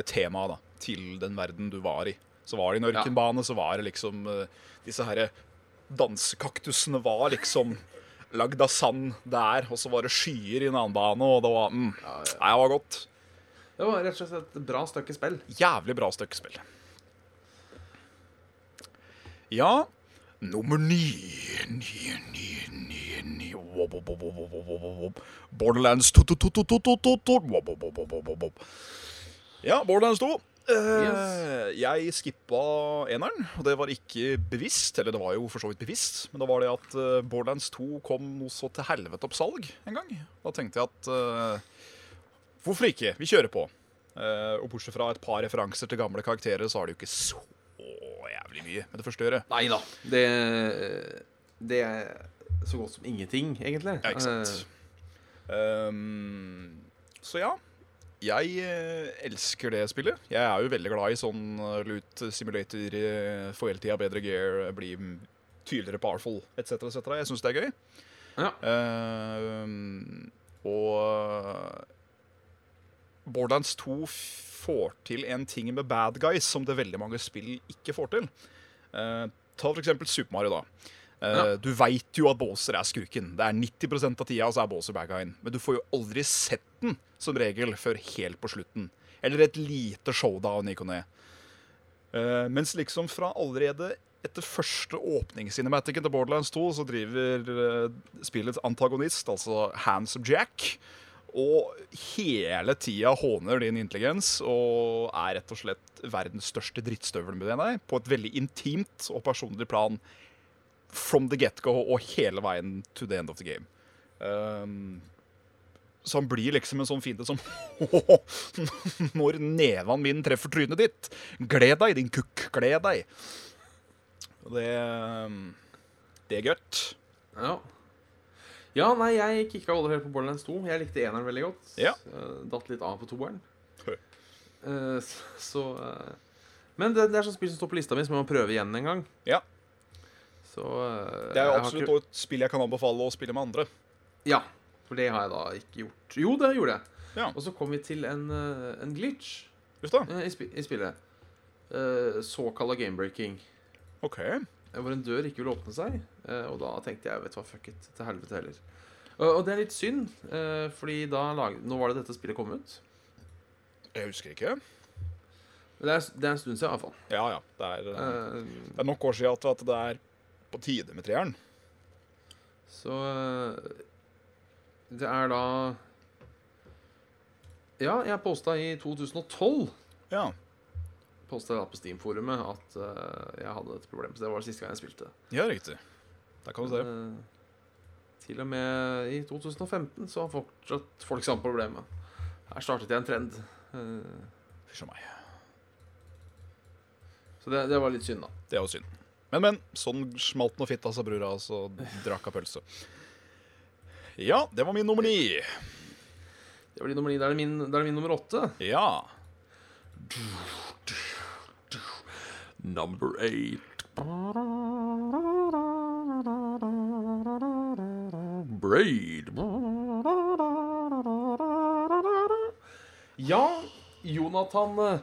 temaet, da, til den verden du var i. Så var det en ørkenbane, så var det liksom uh, Disse herre dansekaktusene var liksom lagd av sand der, og så var det skyer i en annen bane, og det var mm, Ja, ja. Nei, det var godt. Det var rett og slett et bra stykke spill. Jævlig bra stykke spill. Ja Nummer ni Ni, ni, ni, ni. Borderlands 2 2 2 2 2 2 2 2 Ja, Borderlands 2. Eh, Jeg skippa eneren, og det var ikke bevisst. Eller det var jo for så vidt bevisst, men da var det at uh, Borderlands 2 kom noe så til helvete opp salg en gang. Da tenkte jeg at uh, Hvorfor ikke? Vi kjører på. Eh, og bortsett fra et par referanser til gamle karakterer, så har det jo ikke så jævlig mye med det første å gjøre. Nei da. Det, det er så godt som ingenting, egentlig. Ja, ikke sant? Um, så ja. Jeg eh, elsker det spillet. Jeg er jo veldig glad i sånn eh, loot simulator, eh, få hele tida bedre gear, bli tydeligere powerful etc. etc. Jeg syns det er gøy. Ja. Uh, og Borderlands 2 får til en ting med bad guys som det veldig mange spill ikke får til. Uh, ta for eksempel Super Mario, da. Eh, Ja. Du veit jo at Båser er skurken. Det er 90% av tida så er Båser bad guyen. Men du får jo aldri sett den som regel før helt på slutten. Eller et lite showdown i Kone. Eh, mens liksom fra allerede etter første åpningscinematicen til Borderlands 2 så driver eh, spillets antagonist, altså Handsome Jack, og hele tida håner din intelligens og er rett og slett verdens største drittstøvel med deg, på et veldig intimt og personlig plan from the get-go og hele veien to the end of the game. Um, Så han blir liksom en sånn fiende som Når neven min treffer trynet ditt, gled deg, din kukk, gled deg. Det Det er godt. Ja. ja, nei, jeg kicka aldri helt på Borderlands 2. Jeg likte eneren veldig godt. Ja. Eh, Datt litt av på toeren. Eh, Så eh, Men det, det er sånn spill som står på lista mi, som jeg må prøve igjen en gang. Ja. Så eh, Det er jo absolutt ikke- et spill jeg kan anbefale å spille med andre. Ja, for det har jeg da ikke gjort. Jo, det gjorde jeg. Ja. Og så kom vi til en, eh, en glitch eh, i, sp i spillet. Såkalla gamebreaking. OK. Hvor en dør ikke ville åpne seg. og da tenkte jeg vet du hva, fuck it. Til helvete heller. Og, det er litt synd, fordi da lag, Nå var det dette spillet kom ut. Jeg husker ikke. Det er, det er en stund siden, iallfall. Ja, ja. Det er, det er nok år siden at det er på tide med treeren. så eh, Det er da Ja, jeg posta i 2012 Ja. Posta da på Steam-forumet at uh, jeg hadde et problem. Så det var det siste gang jeg spilte. ja, riktig. Der kan du se. Uh, til og med i 2015 så har fortsatt folk samme problemet. Her startet jeg en trend. Uh, Fysj meg. så det, det var litt synd, da. Det er jo synd. Men, men. Sånn smalt nå fitta, sa brura, og så drakk av pølse. Ja, det var min nummer ni. Det var din nummer ni. Da er det min, da er det min nummer åtte. Ja. Number eight. Braid. Ja, Jonathan eh,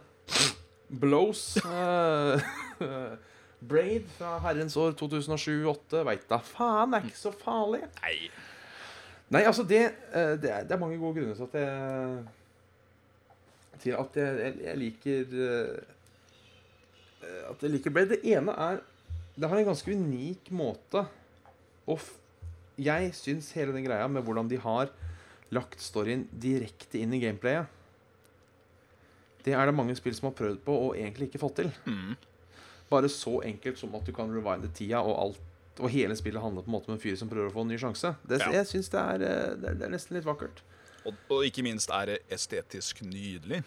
Blows eh, Braid fra herrens år 2007-2008. Veit da faen, det er ikke så farlig. Nei. Nei, altså det, eh, det, er, det er mange gode grunner til at jeg Til at jeg, jeg, jeg liker eh, At jeg liker Braid. Det ene er Det har en ganske unik måte å Jeg syns hele den greia med hvordan de har lagt storyen direkte inn i gameplayet Det er det mange spill som har prøvd på og egentlig ikke fått til. Mm. Bare så enkelt som at du kan rewinde tida, og alt og hele spillet handler på en måte om en fyr som prøver å få en ny sjanse. Det, Ja. Jeg syns det, eh, det, det er nesten litt vakkert. Og, og ikke minst er det estetisk nydelig.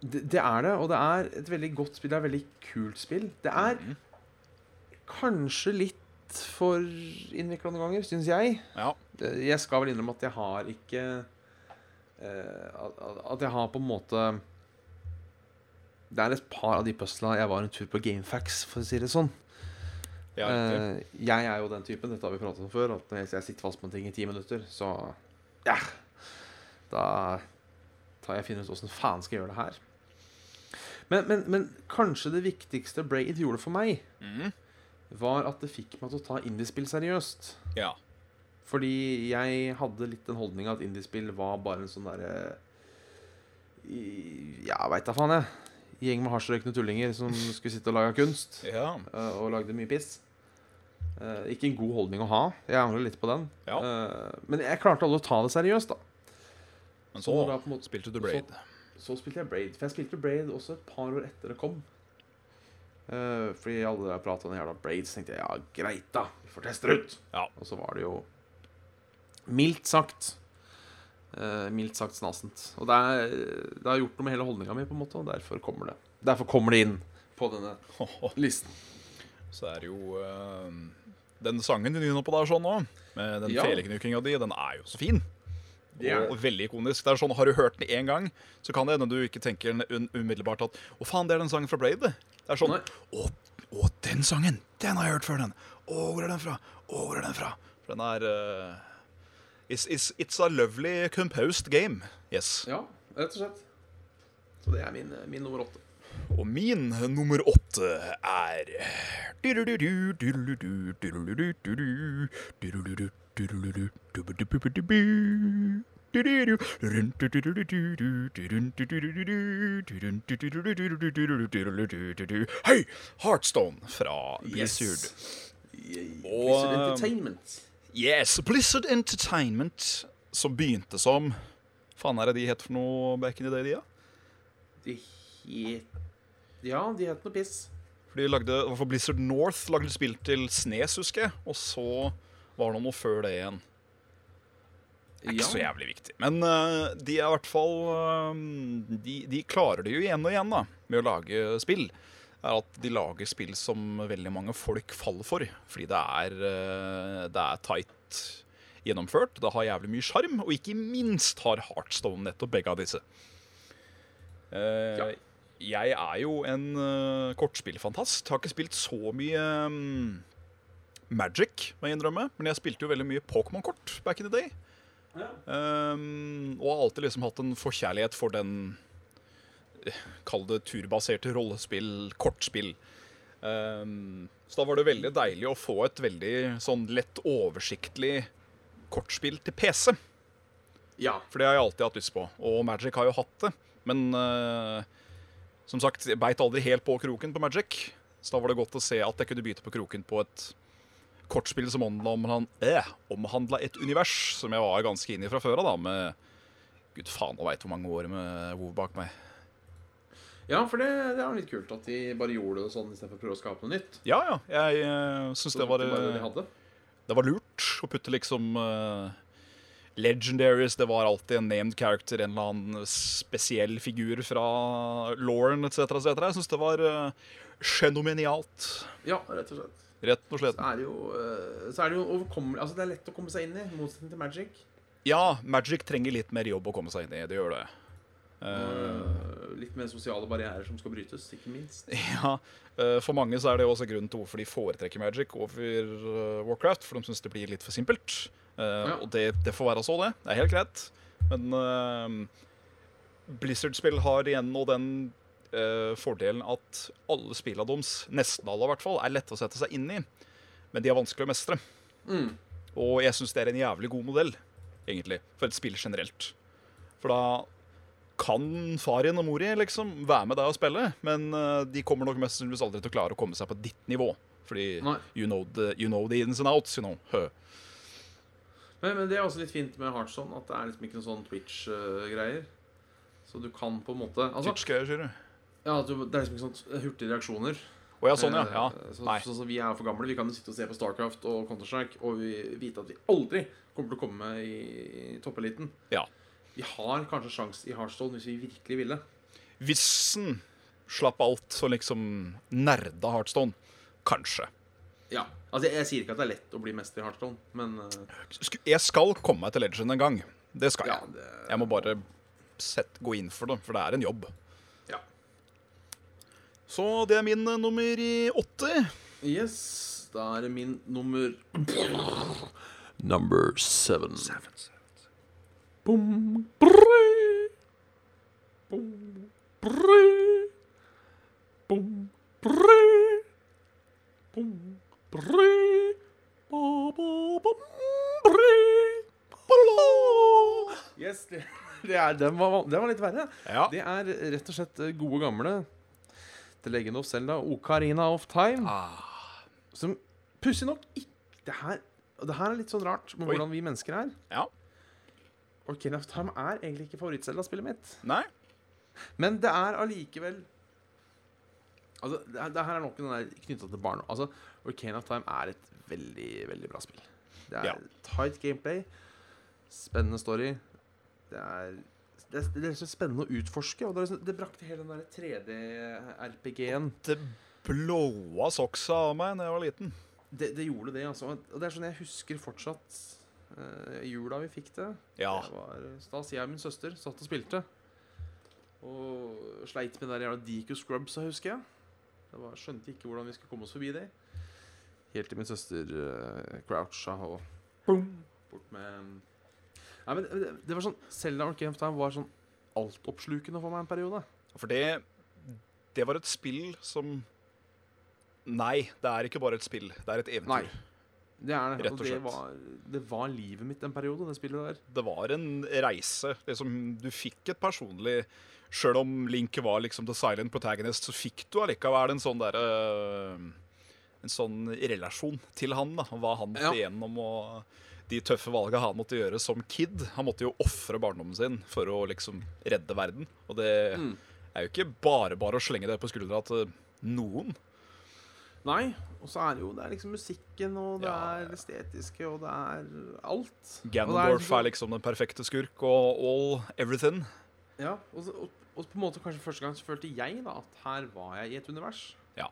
Det, det er det, og det er et veldig godt spill. Det er et veldig kult spill. Det er mm. kanskje litt for innvikla noen ganger, syns jeg. Ja. Jeg skal vel innrømme at jeg har ikke eh, at jeg har på en måte Det er et par av de pusla jeg var en tur på Gamefax, for å si det sånn. ja. Eh, jeg er jo den typen, dette har vi pratet om før, at når jeg sitter fast på en ting i ti minutter, så ja, da tar jeg finner ut åssen faen skal jeg gjøre det her. Men, men, men kanskje det viktigste Braid gjorde for meg, mm. var at det fikk meg til å ta indiespill seriøst. Ja. Fordi jeg hadde litt den holdninga at indiespill var bare en sånn derre Ja, veit da faen, jeg. Gjeng med hasjrøykende tullinger som skulle sitte og lage kunst. ja. eh, og lagde mye piss. Eh, ikke en god holdning å ha. Jeg angrer litt på den. Ja. Eh, men jeg klarte aldri å ta det seriøst, da. Men Så så da måte- spilte du Braid. Så spilte jeg Braid. For jeg spilte Braid også et par år etter det kom. Fordi alle der prata om den jævla Braid, så tenkte jeg ja, greit, da. Vi får teste det ut. Ja. Og så var det jo mildt sagt Mildt sagt snasent. Og det, er, det har gjort noe med hele holdninga mi, på en måte, og derfor kommer det Derfor kommer det inn på denne listen. Så er det jo eh, Den sangen du nynner på der sånn nå, med den Ja. feleknukinga di, den er jo så fin. Yeah. Og veldig ikonisk. Det er sånn, Har du hørt den én gang, så kan det hende du ikke tenker umiddelbart at Å, faen, det er den sangen fra Blade. det. Er sånn Å, å, den sangen! Den har jeg hørt før, den. Å, hvor er den fra? Å, hvor er den fra? For den er eh, it's, it's, it's a lovely composed game. Yes. Ja, rett og slett. Så det er min, min nummer åtte. Og min nummer åtte er Hei! Heartstone fra Blizzard. Og- Blizzard Entertainment. Yes, Blizzard Entertainment, som begynte som Faen er det de het for noe back in the day, de, ja? De het Ja, de het noe piss. For de lagde, fall Blizzard North lagde spill til Snes, husker jeg. Og så var det noe før det igjen. er ikke Ja. så jævlig viktig. Men uh, de er i hvert fall uh, de, de klarer det jo igjen og igjen da, med å lage spill. Er at De lager spill som veldig mange folk faller for. Fordi det er, eh, det er tight gjennomført, det har jævlig mye sjarm, og ikke minst har Heartstone nettopp begge av disse. Eh, Ja. Jeg er jo en eh, kortspillfantast. Har ikke spilt så mye mm, Magic, må jeg innrømme. Men jeg spilte jo veldig mye Pokémon-kort back in the day. Um, og har alltid liksom hatt en forkjærlighet for den eh, Kall det turbaserte rollespill, kortspill. Um, så da var det veldig deilig å få et veldig sånn lett oversiktlig kortspill til PC. Ja. For det har jeg alltid hatt lyst på. Og Magic har jo hatt det. Men uh, som sagt, jeg beit aldri helt på kroken på Magic. Så da var det godt å se at jeg kunne bite på kroken på et kortspill som omhandla eh, omhandla et univers som jeg var ganske inne i fra før av, da, med Gud faen og veit hvor mange år med WoW bak meg. Ja, for det, det er litt kult at de bare gjorde det sånn istedenfor å prøve å skape noe nytt. Ja, ja. Jeg uh, syns det, var, de det de eh, det var lurt å putte liksom uh, Legendaries, det var alltid en named character, en eller annen spesiell figur fra Lauren etc. etc. Jeg syns det var uh, genomenialt, Ja, rett og slett. rett og slett. Så er det jo, uh, så er det jo overkommelig Altså, det er lett å komme seg inn i, i motsetning til Magic. Ja, Magic trenger litt mer jobb å komme seg inn i. Det gjør det. Eh, litt mer sosiale barrierer som skal brytes, ikke minst. ja, uh, For mange så er det også grunnen til hvorfor de foretrekker Magic over uh, Warcraft. For de syns det blir litt for simpelt. Ja. Og det, det får være så, det. Det er helt greit. Men Blizzard-spill har igjen nå den fordelen at alle spillene deres, nesten alle i hvert fall, er lette å sette seg inn i. Men de er vanskelig å mestre. Mm. Og jeg syns det er en jævlig god modell, egentlig, for et spill generelt. For da kan far din og mor din liksom være med deg og spille, men uh, de kommer nok mest sannsynligvis aldri til å klare å komme seg på ditt nivå. Fordi you know, the, you know the ins and outs, you know. Men, men det er også litt fint med Heartson, at det er liksom ikke noen sånn Twitch-greier. Så du kan på en måte altså, Twitch-greier, sier du? ja, du, Det er liksom ikke sånn hurtige reaksjoner. Å ja, sånn, ja. ja. Eh, Så, Nei. så, så vi er for gamle. Vi kan jo sitte og se på Starcraft og Counter-Strike og vi vite at vi aldri kommer til å komme i toppeliten. Ja. Vi har kanskje sjans i Heartstone hvis vi virkelig ville. Hvis den slapp alt og liksom nerda Heartstone, kanskje. Ja, altså Jeg, jeg sier ikke at det er lett å bli mester i Heartstone, men uh... Jeg skal komme meg til Legend en gang. Det skal ja, jeg. det, Jeg må bare sett, gå inn for det, for det er en jobb. ja. Så det er min uh, nummer i åtte. Yes, da er det min nummer Number seven. seven, seven. Bom, brø. Bom, brø. Bom, brø. Bom, brø. Ba, ba, bom, brø. Ba-la. Yes, det, det er, den, var, den var litt verre. Ja. Det er rett og slett eh, gode gamle til Legend hos Selda, Ocarina of Time. Ah. Som pussig nok ikke det her, det her er litt sånn rart med Oi. hvordan vi mennesker er. ja. Ocarina of Time er egentlig ikke favorittzelda-spillet mitt. Nei. Men det er allikevel Altså, det, det her er nok noe knytta til barn. Altså, of Time er et veldig, veldig bra spill. Det er Ja. tight gameplay, spennende story. Det er det, er- det er så spennende å utforske, og det, det brakte hele den der 3D-RPG-en. Det blåa soksa av meg da jeg var liten. Det, det gjorde det, altså. Og det er sånn jeg husker fortsatt eh, jula vi fikk det. Ja. Det var stas. Jeg og min søster satt og spilte. Og sleit med der jævla Deco Scrubsa, husker jeg. Det var, skjønte ikke hvordan vi skulle komme oss forbi det. Helt til min søster uh, croucha og bort med Nei, men det, det var sånn Selda Arcane of Time var sånn altoppslukende for meg en periode. For det Det var et spill som Nei, det er ikke bare et spill. Det er et eventyr. Nei. Det er det. Rett Og og det slett. var, det var livet mitt en periode, det spillet der. Det var en reise. Liksom, du fikk et personlig Sjøl om Link var liksom the silent protagonist, så fikk du allikevel en sånn derre En sånn relasjon til han, da. Hva han måtte Ja. igjennom, og de tøffe valgene han måtte gjøre som kid. Han måtte jo ofre barndommen sin for å liksom redde verden. Og det Mm. er jo ikke bare bare å slenge det på skuldra til noen. Nei. Og så er det jo det er liksom musikken, og det Ja, er ja. estetiske, og det er alt. Ganondorf er, er liksom den perfekte skurk og all everything. Ja, og, så, og, og på en måte kanskje første gang så følte jeg da at her var jeg i et univers. Ja.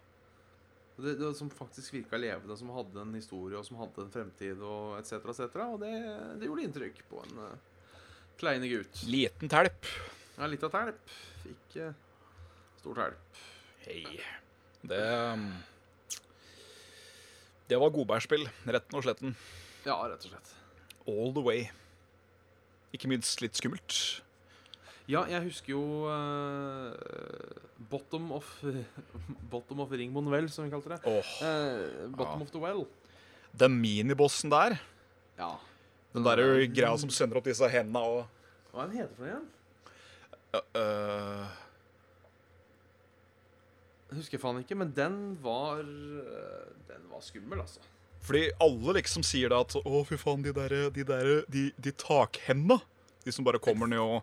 Det, det Som faktisk virka levende, som hadde en historie og som hadde en fremtid og etc. etc. Og det, det gjorde inntrykk på en uh, kleine gutt. Liten telp. Ja, litt av telp. Fikk uh, stor telp. Hei. Det um, Det var godbærspill, retten og sletten. Ja, rett og slett. All the way. Ikke minst litt skummelt. Ja, jeg husker jo uh, Bottom of Bottom of Ringmond Well, som vi kalte det. Oh, uh, bottom Ja. of the Well. Den minibossen der, Ja. den der greia som sender opp disse hendene og Hva er den heter for noe igjen? øh, Det husker faen ikke, men den var eh, Den var skummel, altså. Fordi alle liksom sier det at Å, fy faen, de der, de der De, de takhenda. De som bare kommer ned og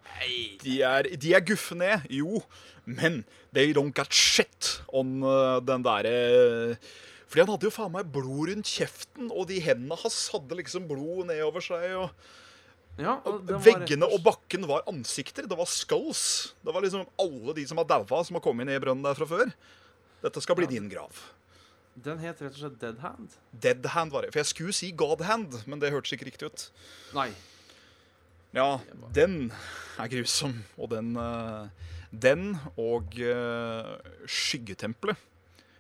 De er, de er guffe ned, jo. Men they don't get shit on øh, den derre Fordi han hadde jo faen meg blod rundt kjeften, og de hendene hans hadde liksom blod nedover seg. og Ja, og Veggene og bakken var ansikter. Det var skulls. Det var liksom alle de som har daua, som har kommet ned i brønnen der fra før. Dette skal bli Ja. din grav. Den het rett og slett Dead Hand. Dead hand var det. For jeg skulle si God hand, men det hørtes ikke riktig ut. Nei. Ja, den er grusom. Og den eh, Den og uh, Skyggetempelet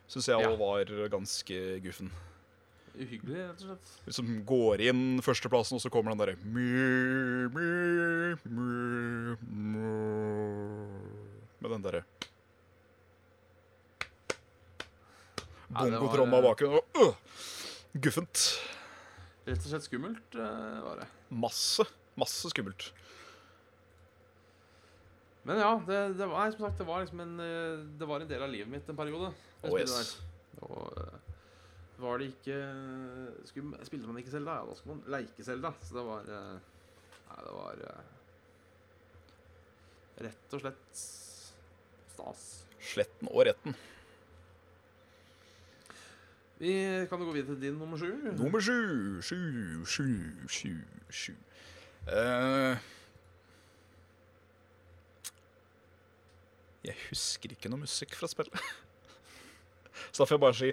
syns jeg Ja. også var ganske guffen. Uhyggelig, rett og slett. Som går inn førsteplassen, og så kommer den derre Med den derre Bongotromma eh, bak og uh, Guffent. Rett og slett skummelt eh, var det. Masse. Masse skummelt. Men ja, det, det var som sagt Det var liksom en eh, Det var en del av livet mitt en periode. Oh, yes. Og var det ikke skulle, Spilte man ikke Selda, ja, da skulle man leike Selda. Så det var eh, Nei, det var eh, rett og slett stas. Sletten og retten. Vi kan jo gå videre til din nummer sju. Nummer sju, sju, sju, sju, sju. Uh, jeg husker ikke noe musikk fra spillet. Så da får jeg bare si.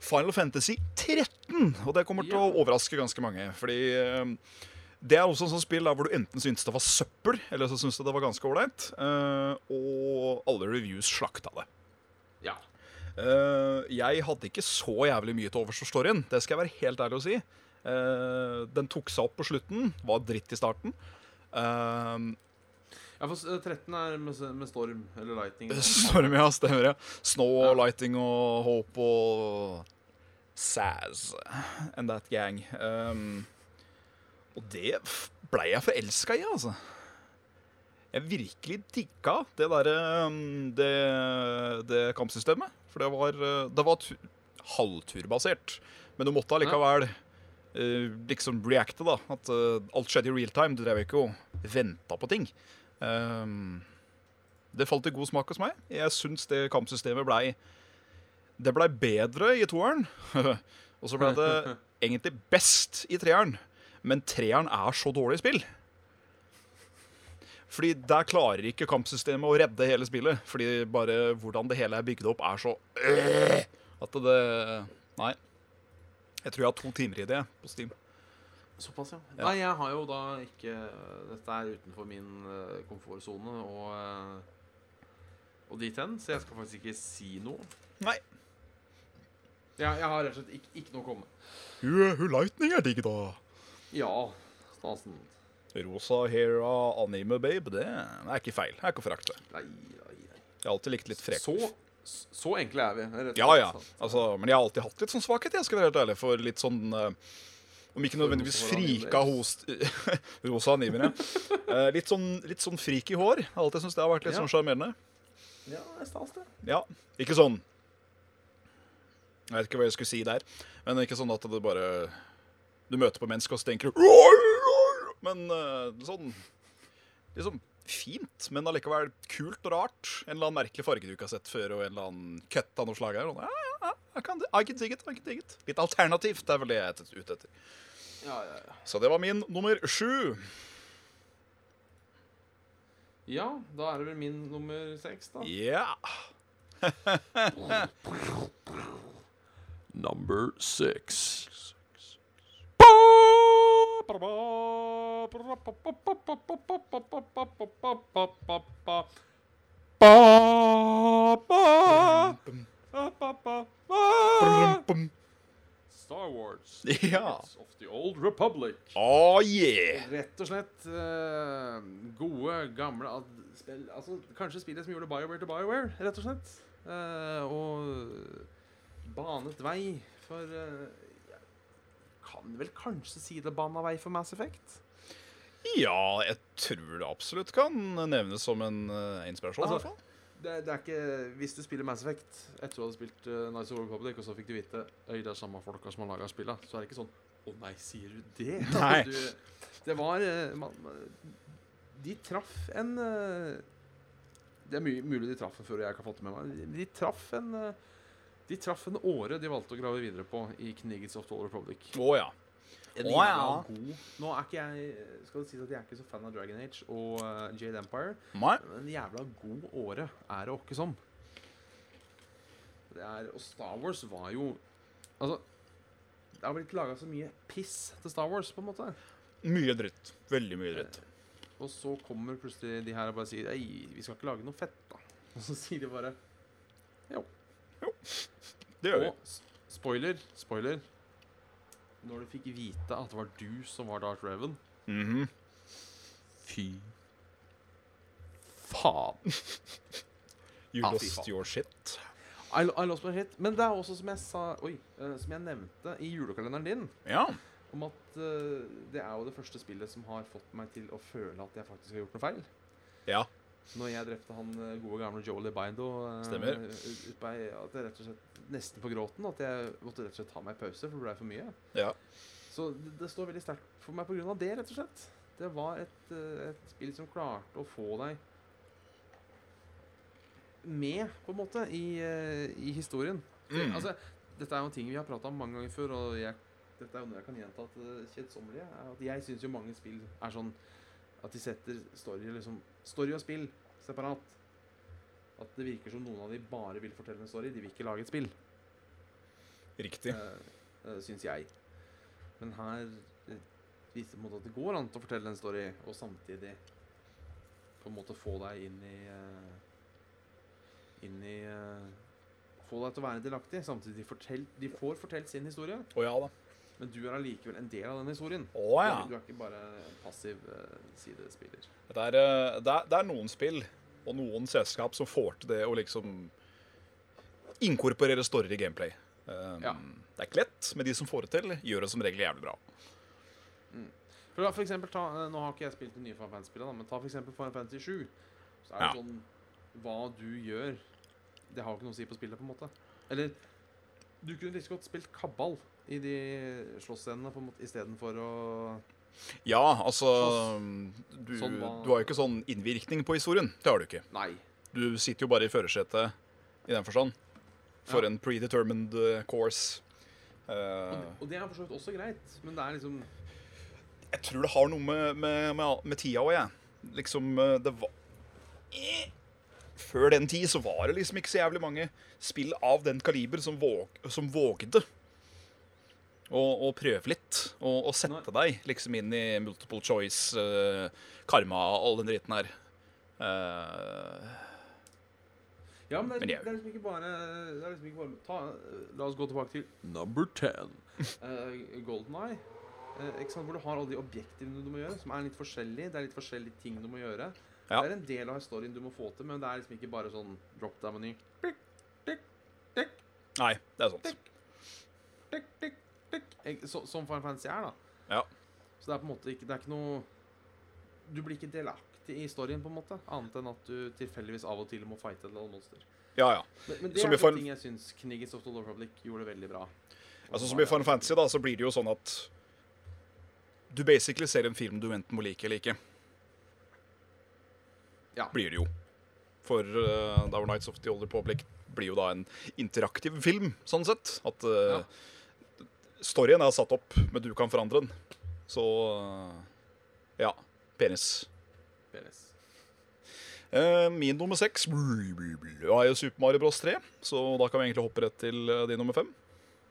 Final Fantasy 13. Og det kommer til å overraske ganske mange. Fordi eh, det er også en sånn spill der hvor du enten syntes det var søppel, eller så syntes det var ganske ålreit. Eh, og alle reviews slakta det. Ja. Eh, jeg hadde ikke så jævlig mye til overs for storyen, det skal jeg være helt ærlig å si. Eh, den tok seg opp på slutten. Var dritt i starten. Eh, ja, for eh, 13 er med, med storm eller lightning. Storm, ja, stemmer. ja Snow og Ja. lighting og hope og Saz and that gang. Um, og det blei jeg forelska i, altså. Jeg virkelig digga det derre um, det, det kampsystemet. For det var, uh, det var tu halvturbasert. Men du måtte allikevel uh, liksom reacte, da. At uh, alt skjedde i real time. Du drev ikke og venta på ting. Um, det falt i god smak hos meg. Jeg syns det kampsystemet blei Det blei bedre i toeren. og så ble det egentlig best i treeren. Men treeren er så dårlig spill. Fordi der klarer ikke kampsystemet å redde hele spillet. Fordi bare hvordan det hele er bygd opp, er så øh, at det Nei. Jeg tror jeg har to timer i det på Steam. Såpass, ja. Ja. Nei, jeg har jo da ikke Dette er utenfor min uh, komfortsone og, uh, og dit hen, så jeg skal faktisk ikke si noe. Nei. Jeg, jeg har rett og slett ikke, ikke noe å komme med. Lightning er digg, da. Ja, Stasen. Rosa hair av anime, babe. Det er ikke feil. Det er ikke å forakte. Jeg har alltid likt litt frekt. Så, så enkle er vi. rett og Ja, slett. ja. Altså, men jeg har alltid hatt litt sånn svakhet, jeg skal være helt ærlig, for litt sånn uh, Om ikke nødvendigvis frika host Rosa animer, ja. Eh, litt, sånn, litt sånn frik i hår. Alltid syntes det har vært litt Ja. sånn sjarmerende. Ja, det er stas, det. Ja. Ikke sånn Jeg vet ikke hva jeg skulle si der, men ikke sånn at det bare Du møter på mennesker, og så tenker du men uh, sånn Liksom fint, men allikevel kult og rart. En eller annen merkelig farge du ikke har sett før, og en eller annen cut av noe slag her. Og, ja, ja, ja, I can, I can dig it, I can dig it. Litt alternativt, det er vel det jeg er ute etter. Ja, ja, ja. Så det var min nummer sju. ja, da er det vel min nummer seks, da. Ja. Number six. Star Wars. Ja. Of the Old Republic. Oh yeah. Rett og slett uh, gode, gamle ad- spill Altså kanskje spillet som gjorde BioWare til BioWare, rett og slett. Uh, og banet vei for jeg Kan vel kanskje si det bana vei for Mass Effect? Ja, jeg tror det absolutt kan nevnes som en uh, inspirasjon. Altså. Det, det er ikke Hvis du spiller Mass Effect etter du hadde spilt uh, Nice of the Republic, og så fikk du vite Øy, det er samme folka som har laga spillet, så er det ikke sånn Å nei, sier du det? Nei. Du, det var uh, man, De traff en eh, Det er mulig de traff en før jeg ikke har fått det med meg. De traff en eh, De traff en åre de valgte å grave videre på i Kniggets of the Old Republic. Oh, ja. En jævla ja. god Nå er ikke jeg Skal det sies at jeg er ikke så fan av Dragon Age og uh, Jade Empire. Nei. Men en jævla god åre er det åkke som. Det er, og Star Wars var jo Altså Det har blitt laga så mye piss til Star Wars, på en måte. Mye dritt. Veldig mye dritt. Og så kommer plutselig de her og bare sier Ei, vi skal ikke lage noe fett, da. Og så sier de bare Det gjør vi. Og spoiler, spoiler Når du fikk vite at det var du som var Darth mm Mhm. Fy faen. You ah, lost faen. your shit. I, I lost my shit. Men det er også som jeg sa Oi, uh, som jeg nevnte i julekalenderen din, Ja. om at uh, det er jo det første spillet som har fått meg til å føle at jeg faktisk har gjort noe feil. Ja. Når jeg drepte han eh, gode gamle Joel Libido eh, Stemmer. ut- på At jeg rett og slett nesten på gråten. At jeg måtte rett og slett ta meg pause, for det ble for mye. Ja. Så det, det står veldig sterkt for meg pga. det, rett og slett. Det var et, eh, et spill som klarte å få deg med, på en måte, i, i historien. Mm. Altså, dette er jo ting vi har prata om mange ganger før, og jeg, dette er jo noe jeg kan gjenta til det er at Jeg syns jo mange spill er sånn at de setter story, liksom, story og spill separat. At det virker som noen av de bare vil fortelle en story. De vil ikke lage et spill, Riktig. uh, syns jeg. Men her eh, viser det på en måte at det går an å fortelle en story, og samtidig på en måte få deg inn i eh, Inn i eh, Få deg til å være delaktig. Samtidig fortell, de får fortalt sin historie, Å ja da. Men du er allikevel en del av den historien. Å ja. Du er ikke bare en passiv eh, sidespiller. Det er, eh, det, er, det er noen spill og noen selskap som får til det å liksom inkorporere story i gameplay. Um, Ja. Det er ikke lett, men de som får det til, gjør det som regel jævlig bra. For, da, for eksempel, ta, eh, Nå har ikke jeg spilt det nye Final Fantasy-spillet, men ta for eksempel Final Fantasy 7. Så er det Ja. sånn Hva du gjør, det har ikke noe å si på spillet, på en måte. Eller du kunne like godt spilt kabal i de slåssscenene istedenfor å Ja, altså du, Sånn var- du har jo ikke sånn innvirkning på historien. Det har du ikke. Nei. Du sitter jo bare i førersetet i den forstand. For Ja. en predetermined course. course. Og, det, og det er for så vidt også greit, men det er liksom jeg tror det har noe med, med, med, med tida òg, jeg. Liksom, eh, det var Eh, Før den tid så var det liksom ikke så jævlig mange spill av den kaliber som, våg, som vågde å, å prøve litt. Og, og sette deg liksom inn i multiple choice, uh, karma, all den dritten her. Uh, Ja, men det er, Men det er liksom ikke bare, det er liksom ikke bare ta, La oss gå tilbake til Number ten. uh, Golden Eye. sant, hvor du har alle de objektivene du må gjøre, som er litt forskjellige. Det er litt forskjellige ting du må gjøre. Ja. Det er en del av historien du må få til, men det er liksom ikke bare sånn drop down-meny. Nei, det er sant. Ikke- så- Som Final Fantasy er, da. Ja. Så det er på en måte ikke Det er ikke noe Du blir ikke delaktig i storyen, på en måte. Annet enn at du tilfeldigvis av og til må fighte et eller annet monster. Ja, ja. Men, men det Som er i ting jeg syns Kniggets of the Lord Republic gjorde veldig bra. Altså Som i Final Fantasy da, så blir det jo sånn at du basically ser en film du enten må like eller ikke. Ja. Blir det jo. For uh, Dower Nights of the Older Public blir jo da en interaktiv film, sånn sett. At uh, storyen er satt opp, men du kan forandre den. Så uh, ja. Penis. Penis. Eh, min nummer seks er jo Super Mario Bros 3, så da kan vi egentlig hoppe rett til eh, din nummer fem.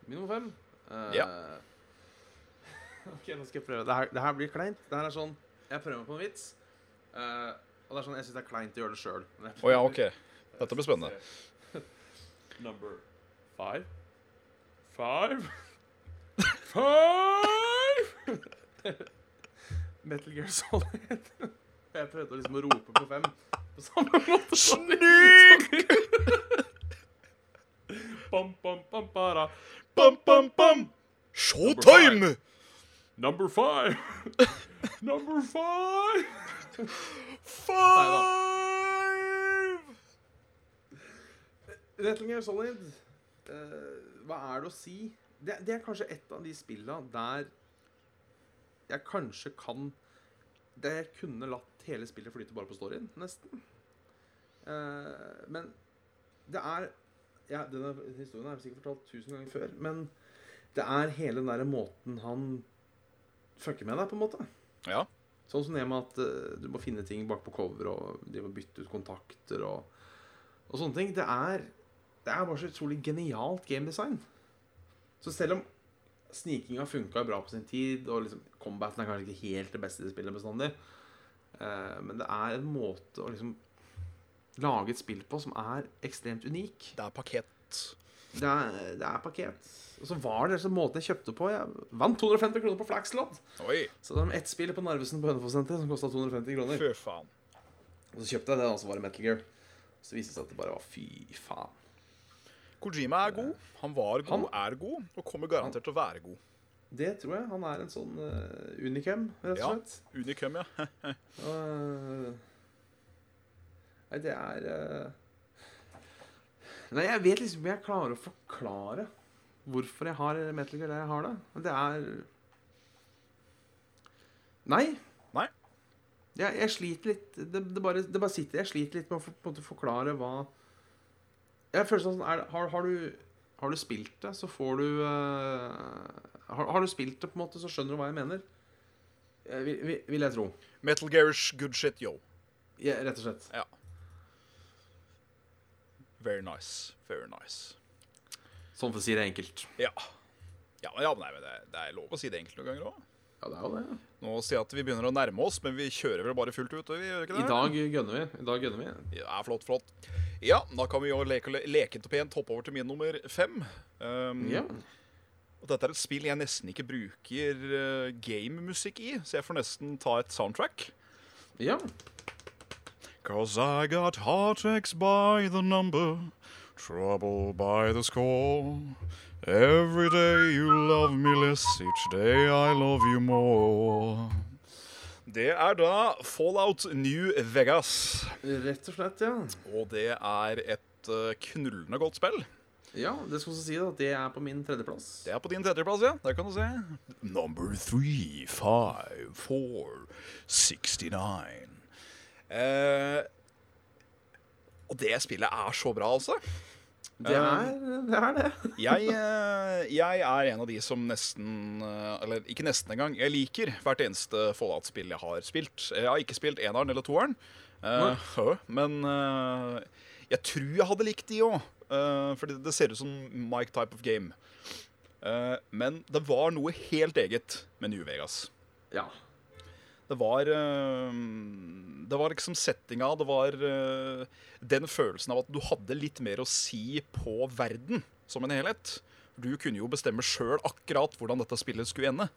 Min nummer fem. Eh, Ja. ok, nå skal jeg prøve. Det her, blir kleint. Det her er sånn Jeg prøver meg på en vits. Eh, og det er sånn, jeg syns det er kleint å gjøre det sjøl. Å ja, OK. Dette blir spennende. Number five. Five. Five! Metal Gear Solid. jeg prøvde liksom å rope på fem på samme måte. Snik! bam, bam, bam, bara. Bam, bam, bam! Showtime! Number five. Number five. Five! Metal Gear Solid, uh, hva er det å si? Det, det er kanskje et av de spilla der jeg kanskje kan Der jeg kunne latt hele spillet flyte bare på storyen, nesten. Uh, men det er ja, Denne historien har jeg sikkert fortalt tusen ganger før, men det er hele den der måten han fucker med deg, på en måte. Ja. Sånn som det med at eh, du må finne ting bak på cover og de må bytte ut kontakter og, og sånne ting. Det er, det er bare så utrolig genialt gamedesign. Så selv om snikinga funka bra på sin tid, og liksom combaten er kanskje ikke helt det beste i spillet bestandig, eh, men det er en måte å liksom lage et spill på som er ekstremt unik. Det er pakett. Det er, det er parkert. Og så var det altså måten jeg kjøpte på. Jeg vant 250 kroner på Flaxlodd. Så det var ett spill på Narvesen på Hønefoss-senteret som kosta 250 kroner. fy faen. Og så kjøpte jeg det, og så var det Metal Gear. Så viste det seg at det bare var fy faen. Kojima er god. Han var god, Han- er god, og kommer garantert til å være god. Det tror jeg. Han er en sånn uh, unikum, rett Ja. og slett. Ja. Og, eh, nei, det er eh, Nei, jeg vet liksom jeg klarer å forklare hvorfor jeg har Metal Gear der jeg har det. Men det er Nei. Nei. Jeg, jeg sliter litt det, det, bare, det bare sitter Jeg sliter litt med å for, på en måte forklare hva Jeg føler sånn er, har, har, du, har du spilt det, så får du uh, har, har du spilt det, på en måte, så skjønner du hva jeg mener. Eh, vil, vil jeg tro. Metal Gears good shit, yo. Ja, rett og slett. Ja. Very nice. Very nice. Sånn for å si det enkelt. Ja. Ja, ja, nei, men det, det er lov å si det enkelt noen ganger òg. Ja, det er jo det. Nå sier jeg at vi begynner å nærme oss, men vi kjører vel bare fullt ut? Vi gjør ikke det? I dag gønner vi. I dag gønner vi. Ja, flott, flott. Ja, da kan vi jo leke, leke pent hoppe over til min nummer fem. Um, Ja. og Dette er et spill jeg nesten ikke bruker uh, gamemusikk i, så jeg får nesten ta et soundtrack. ja. Cause I got heartaches by the number, trouble by the score. Every day you love me less, each day I love you more. Det er da Fallout New Vegas. Rett og slett, ja. Og det er et eh, knullende godt spill. Ja, Det skal også si at det er på min tredjeplass. Det er på din tredjeplass, ja. Der kan du se. Number three, five, four, 69. Eh, og det spillet er så bra, altså. Det er det. Er det. Jeg, eh, jeg er en av de som nesten eh, Eller ikke nesten engang. Jeg liker hvert eneste Fallout-spill jeg har spilt. Jeg har ikke spilt eneren eller toeren, uh, men uh, jeg tror jeg hadde likt de òg. fordi det ser ut som Mike type of game. Men det var noe helt eget med New Vegas. Ja. Det var eh, Det var liksom settinga, det var eh, den følelsen av at du hadde litt mer å si på verden som en helhet. Du kunne jo bestemme sjøl akkurat hvordan dette spillet skulle ende.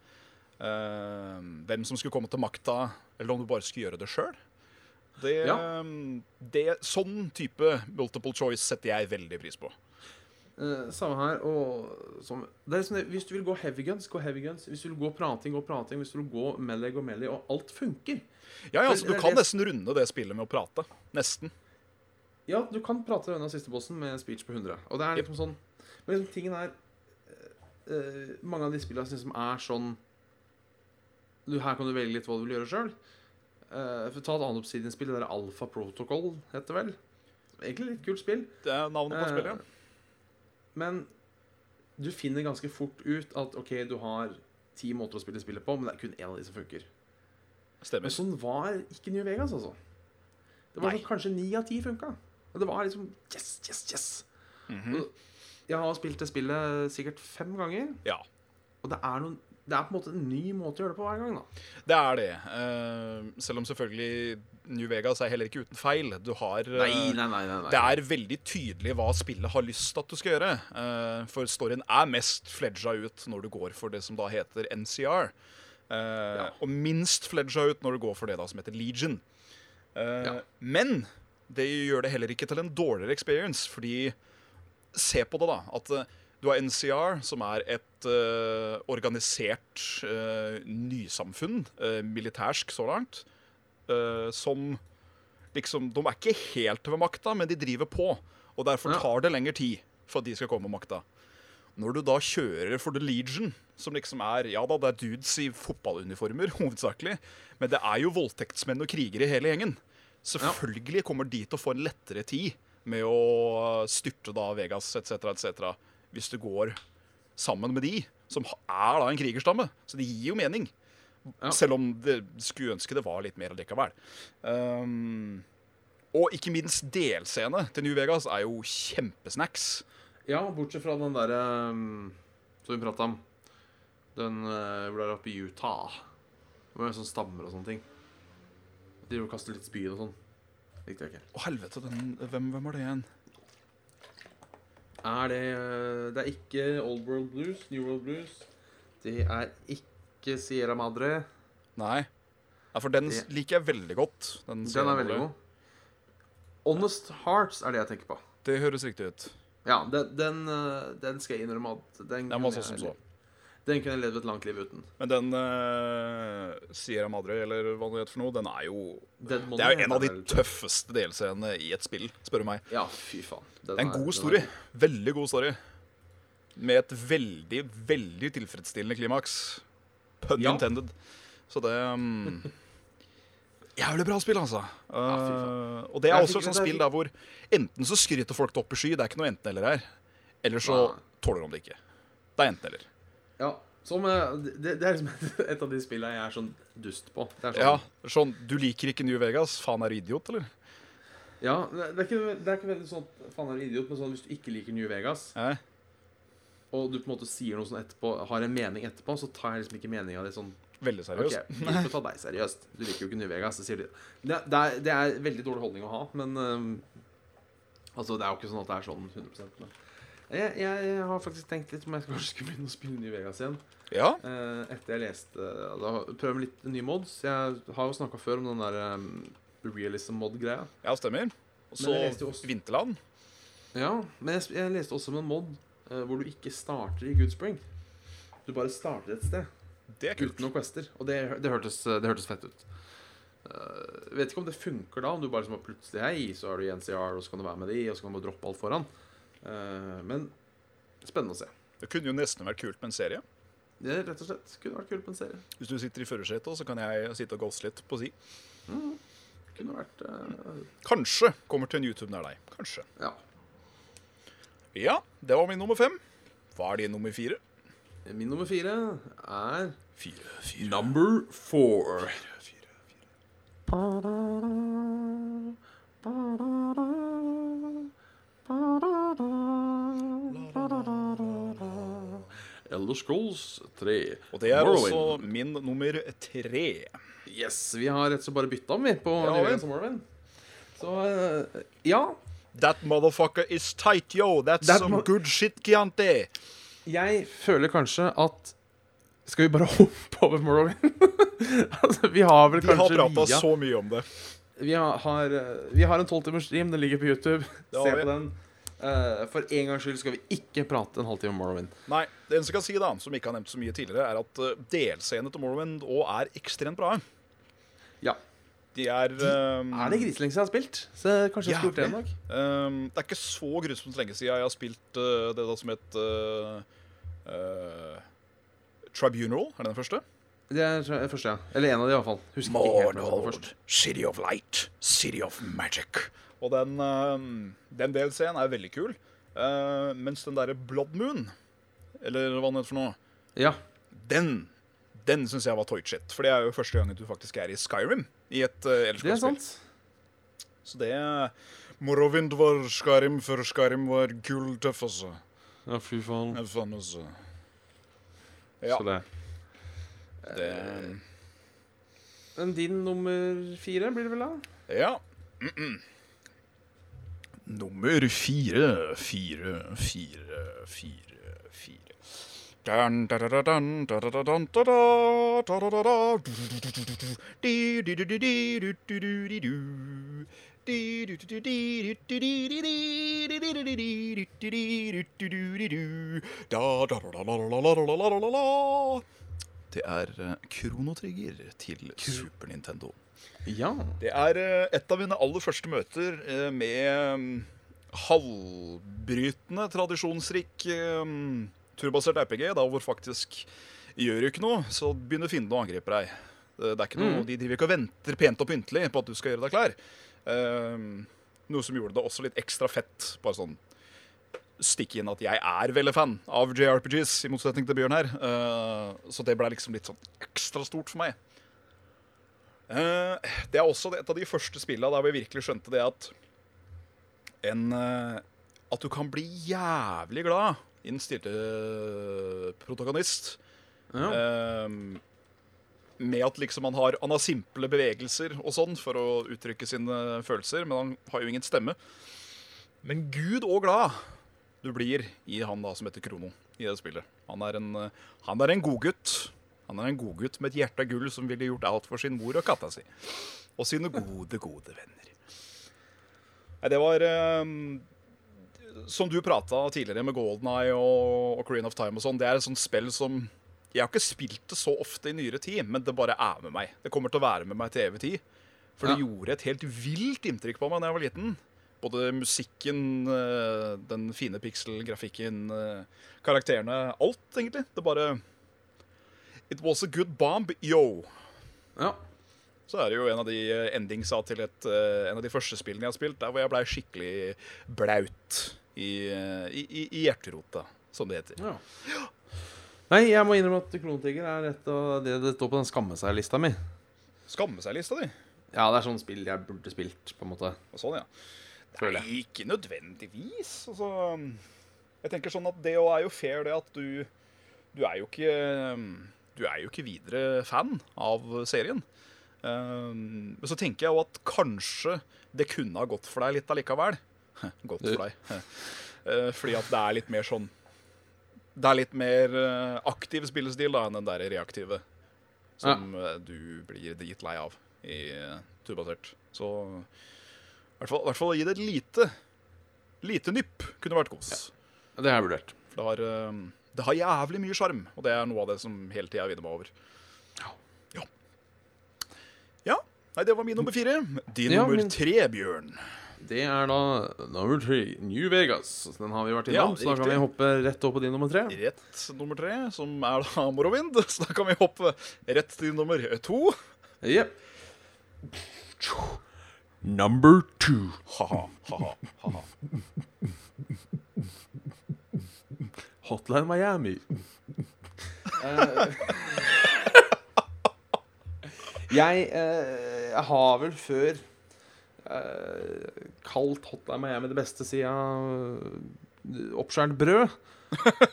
Eh, hvem som skulle komme til makta, eller om du bare skulle gjøre det sjøl. Det, Ja. det, sånn type multiple choice setter jeg veldig pris på. Eh, samme her. Og som, det er liksom det, hvis du vil gå heavy guns, gå heavy guns. Hvis du vil gå prating, gå prating. Hvis du vil gå melee, gå melee. Og alt funker. Ja, ja, altså, Du kan nesten runde det spillet med å prate. Nesten. Ja, du kan prate unna siste bossen med speech på 100. Og det er liksom sånn Men liksom, tingen er eh, Mange av de spillene jeg synes som er sånn du, her kan du velge litt hva du vil gjøre sjøl. for ta et annet Obsidian-spill, det der Alfa Protocol heter det vel. Egentlig litt kult spill. Det er navnet på uh, spillet. Men du finner ganske fort ut at OK, du har ti måter å spille spillet på, men det er kun én av de som funker. Stemmer. Men sånn var ikke New Vegas, altså. Det var sånn, kanskje ni av ti funka. Og det var liksom yes, yes, yes. Mm -hmm. Jeg har spilt det spillet sikkert fem ganger, Ja, og det er, noen, det er på en måte en ny måte å gjøre det på hver gang. da det er det. Uh, selv om selvfølgelig New Vegas er heller ikke uten feil. Du har uh, nei, nei, nei. Det er veldig tydelig hva spillet har lyst til at du skal gjøre. Uh, for storyen er mest fledga ut når du går for det som da heter NCR. Ja. Og minst fledga ut når du går for det da som heter Legion. Ja. Men det gjør det heller ikke til en dårligere experience, fordi Se på det, da. At du har NCR, som er et uh, organisert uh, nysamfunn, uh, militærsk så langt, som liksom De er ikke helt ved makta, men de driver på. Og derfor tar det lengre tid for at de skal komme med makta. Når du da kjører for The Legion, som liksom er Ja da, det er dudes i fotballuniformer, hovedsakelig, men det er jo voldtektsmenn og krigere i hele gjengen. Selvfølgelig kommer de til å få en lettere tid med å styrte da Vegas etc., etc., hvis du går sammen med de, som er da en krigerstamme. Så det gir jo mening. Ja. Selv om det skulle ønske det var litt mer likevel. Um, og ikke minst delscene til New Vegas er jo kjempesnacks. Ja, bortsett fra den derre um, som vi prata om. Den uh, hvor det er oppe i Utah. Det var sånn stammer og sånne ting. De kaster litt spyd og sånn. Likte jeg ikke. Å, helvete, den, hvem, hvem var det igjen? Er det uh, Det er ikke Old World Blues, New World Blues. Det er ikke Sierra Madre. Nei. Ja, for den Det- liker jeg veldig godt. Den, Den er veldig god. Honest Hearts er det jeg tenker på. Det høres riktig ut. Ja, den, den, uh, den skal jeg innrømme at den, Den var sånn som så. Den kunne jeg levd et langt liv uten. Men den uh, Sierra Madre, eller hva det heter for noe, den er jo Dead Det er jo en av de tøffeste delscenene i et spill, spør du meg. Ja, fy faen. Den Det en god story. Veldig god story. Med et veldig, veldig tilfredsstillende klimaks. Pun Ja. intended. Så det um, Jævlig bra spill, altså. fy faen. Uh, og det er også et sånt spill der hvor enten så skryter folk det opp i sky, det er ikke noe enten-eller her. Eller så tåler de det ikke. Det er enten-eller. Ja, som, eh, det, det er liksom et av de spillene jeg er sånn dust på. Det er sånn, Ja, sånn, Du liker ikke New Vegas? Faen, er du idiot, eller? ja det, er ikke, det er ikke veldig sånn faen er du idiot, men sånn hvis du ikke liker New Vegas, eh? og du på en måte sier noe sånn etterpå, har en mening etterpå, så tar jeg liksom ikke meninga di sånn Veldig seriøst. vi skal ta deg seriøst. Du liker jo ikke New Vegas. Det, sier de. det, det, er, det er veldig dårlig holdning å ha, men um, Altså, det er jo ikke sånn at det er sånn 100 men jeg, jeg har faktisk tenkt litt om jeg kanskje skulle begynne å spille New Vegas igjen. Ja. Eh, etter jeg leste da, Prøve med litt nye mods. Jeg har jo snakka før om den der um, realism mod-greia. ja, stemmer. Og så også- Vinterland. Ja, men jeg, jeg leste også om en mod eh, hvor du ikke starter i Goodspring. Du bare starter et sted Det er kult. uten noen quester. Og det, det, hørtes, det hørtes fett ut. Uh, vet ikke om det funker da, om du bare liksom plutselig Hei, så er du i NCR, og så kan du være med de, og så kan du bare droppe alt foran. Eh, men spennende å se. Det kunne jo nesten vært kult med en serie. Det rett og slett kunne vært kult på en serie. Hvis du sitter i førersetet, så kan jeg sitte og ghoste litt på si. Kunne vært uh... Kanskje kommer til en YouTube nær deg. Kanskje. Ja. Ja, det var min nummer fem. Hva er din nummer fire? Min nummer fire er Fire, fire, Number four. fire, fire. Elder Scrolls 3. Og det er Morrowind. også min nummer tre. Yes, vi har rett og slett bare bytta om, vi, på Morrowind. Så eh, ja. That motherfucker is tight, yo. That's That some good shit, Chianti. Jeg føler kanskje at Skal vi bare hoppe over Morrowind? altså, vi har vel kanskje Vi har prata via så mye om det. Vi har, har, eh, vi har en tolvtimers stream. Den ligger på YouTube. Se på den. Eh, for en gangs skyld skal vi ikke prate en halvtime om Morrowind. Nei, det eneste jeg kan si, da, som ikke har nevnt så mye tidligere, er at uh, delscenene til Morrowind òg er ekstremt bra. Ja. De er um, Er det griselengst jeg har spilt? Så kanskje jeg skulle gjort det en dag. Um, det er ikke så grusomt lenge siden jeg har spilt uh, det da som het Tribunal. Er det den første? Det er jeg, første, ja. Eller en av de, i hvert fall. Husker ikke helt hva som var først. City of Light, City of Magic. Og den, uh, den DLC-en er veldig kul. uh, mens den derre Blood Moon, eller hva den heter for noe, Ja. den den syns jeg var toy shit. For det er jo første gangen du faktisk er i Skyrim. I et uh, Det er sant. Så det Morrowind var Skyrim før Skyrim var kul tøff, altså. Ja, fy faen. Ja, faen, altså. Ja, Så det. Det Men din nummer fire blir det vel, da? Ja. Mm -mm. Nummer fire, fire, fire, fire, fire. Dun, da, da, dun, da, da, dun, da, da, da, da, da, du, du, du, du. Du, du, du, du, du, da, da, da, da, da, da, da, da, da, da. Det er eh, Kronotrigger til Super Nintendo. Ja. Det er eh, et av mine aller første møter eh, med mm, halvbrytende, tradisjonsrik eh, turbasert RPG, da hvor faktisk gjør du ikke noe, så begynner fienden å angripe deg. Det er ikke noe, De driver ikke og venter pent og pyntelig på at du skal gjøre deg klar. Eh, noe som gjorde det også litt ekstra fett. Bare sånn stikke inn at jeg er veldig fan av JRPGs, i motsetning til Bjørn her. Eh, så det ble liksom litt sånn ekstra stort for meg. Eh, det er også et av de første spillene der vi virkelig skjønte det at en eh, At du kan bli jævlig glad i den stille protagonist. ja. Med at liksom han har, han har simple bevegelser og sånn for å uttrykke sine følelser, men han har jo ingen stemme. Men gud og glad du blir i han da som heter Krono i det spillet. Han er en, eh, han er en godgutt. Han er en godgutt med et hjerte av gull som ville gjort alt for sin mor og katta si. Og sine gode, gode venner. Nei, det var um, Som du prata tidligere med Golden Eye og, og Creen of Time og sånn, det er et sånt spill som Jeg har ikke spilt det så ofte i nyere tid, men det bare er med meg. Det kommer til å være med meg til evig tid. For det Ja. gjorde et helt vilt inntrykk på meg da jeg var liten. Både musikken, eh, den fine pixel-grafikken, eh, karakterene. Alt, egentlig. Det bare It was a good bomb, yo. ja. Så er det jo en av de eh, endingsa til et, en av de første spillene jeg har spilt, der hvor jeg blei skikkelig blaut i, i, i, hjerterota, som det heter. ja. Nei, jeg må innrømme at Kronotrigger er et av det det står på den skamme seg-lista mi. Skamme seg-lista di. Ja, det er sånn spill jeg burde spilt, på en måte. Og sånn, ja. Føler Nei, ikke nødvendigvis. Altså, jeg tenker sånn at det òg er jo fair, det at du Du er jo ikke Du er jo ikke videre fan av serien. Um, Men så tenker jeg jo at kanskje det kunne ha gått for deg litt allikevel. Gått for deg. Eh, Fordi at det er litt mer sånn Det er litt mer eh, aktiv spillestil da enn den der reaktive som ja. du blir dritlei av i turbasert. Så hvert fall, fall gi det et lite Lite nypp kunne vært kos. Det har jeg vurdert. Det har, eh, det har jævlig mye sjarm, og det er noe av det som hele tida vinner meg over. Ja. Ja. Nei, det var min nummer fire. Din Ja, nummer tre, Bjørn. Det er da nummer tre, New Vegas. Den har vi vært innom, Ja, så da kan vi hoppe rett opp på din nummer tre. Rett nummer tre, som er da Morrowind. Så da kan vi hoppe rett til nummer to. Yep. Number two. Ha-ha, ha-ha, ha-ha. Hotline Miami. Eh, jeg, eh, har vel før eh, kalt Hotline Miami det beste siden uh, oppskjært brød.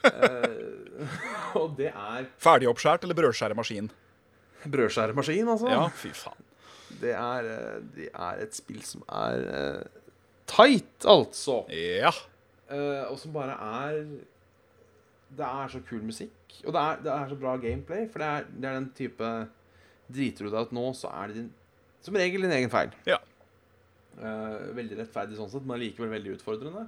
Eh, og det er Ferdig oppskjært eller brødskjæremaskin? brødskjæremaskin, altså. Ja, fy faen. Det, er, eh, det er et spill som er uh, tight, altså. Ja. Uh, og som bare er Det er så kul musikk. Og det er, det er så bra gameplay. For det er, det er den type Driter du deg ut nå, så er det din, som regel din egen feil. Ja. Uh, veldig rettferdig sånn sett, men likevel veldig utfordrende.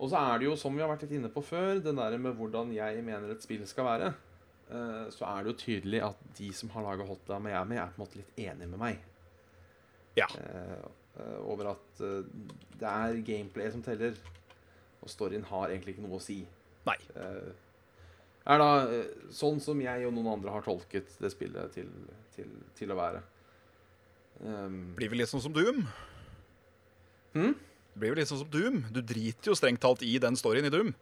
Og så er det jo, som vi har vært litt inne på før, den der med hvordan jeg mener et spill skal være. Eh, så er det jo tydelig at de som har laga Hotline Miami, er på en måte litt enige med meg. Ja. Eh, eh, over at det er gameplay som teller. Og storyen har egentlig ikke noe å si. Nei. Er da sånn som jeg og noen andre har tolket det spillet til, til, til å være. Um, Blir vel litt sånn som Doom. Hm? Det blir vel litt sånn som Doom. Du driter jo strengt talt i den storyen i Doom.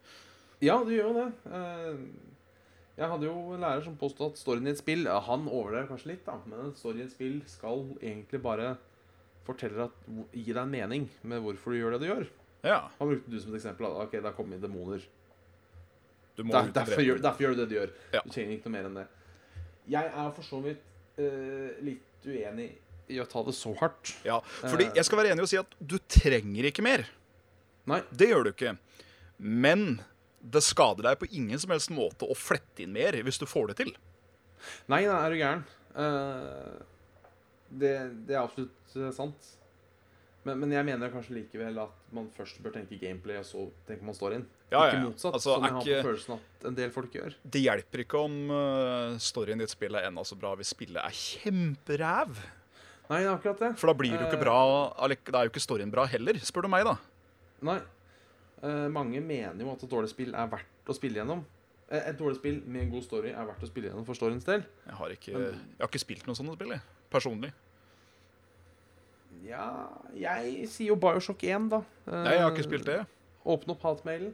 ja, du gjør jo det. Eh, jeg hadde jo en lærer som påstod at storyen i et spill Han overdrev kanskje litt, da, men storyen story i et spill skal egentlig bare fortelle at, gi deg en mening med hvorfor du gjør det du gjør. Ja, Han brukte du som et eksempel. da. Ok, der kommer demoner. Der, derfor, gjør, derfor gjør du det du gjør. Ja. Du trenger ikke noe mer enn det. Jeg er for så vidt uh, litt uenig i å ta det så hardt. Ja, fordi jeg skal være enig og si at du trenger ikke mer. Nei. Det gjør du ikke. Men det skader deg på ingen som helst måte å flette inn mer hvis du får det til. Nei, nei, er du gæren. Uh, det, det er absolutt eh, sant. Men, men jeg mener kanskje likevel at man først bør tenke gameplay, og så tenker man storyen. Ja, ja, ikke ja. motsatt, Altså, som jeg har på følelsen at en del folk gjør. Det hjelper ikke om uh, storyen i et spill er enda så bra hvis spillet er kjemperæv. Nei, akkurat det. For da blir det jo ikke bra Da er jo ikke storyen bra heller, spør du meg, da. Nei. Eh, mange mener jo at et dårlig spill er verdt å spille gjennom. Eh, et dårlig spill med en god story er verdt å spille gjennom for storyens del. Jeg har ikke, Men- jeg har ikke spilt noe sånt spill, jeg. Personlig. Ja Jeg sier jo Bioshock 1, da. Eh, Nei, jeg har ikke spilt det. Åpne opp hatmailen.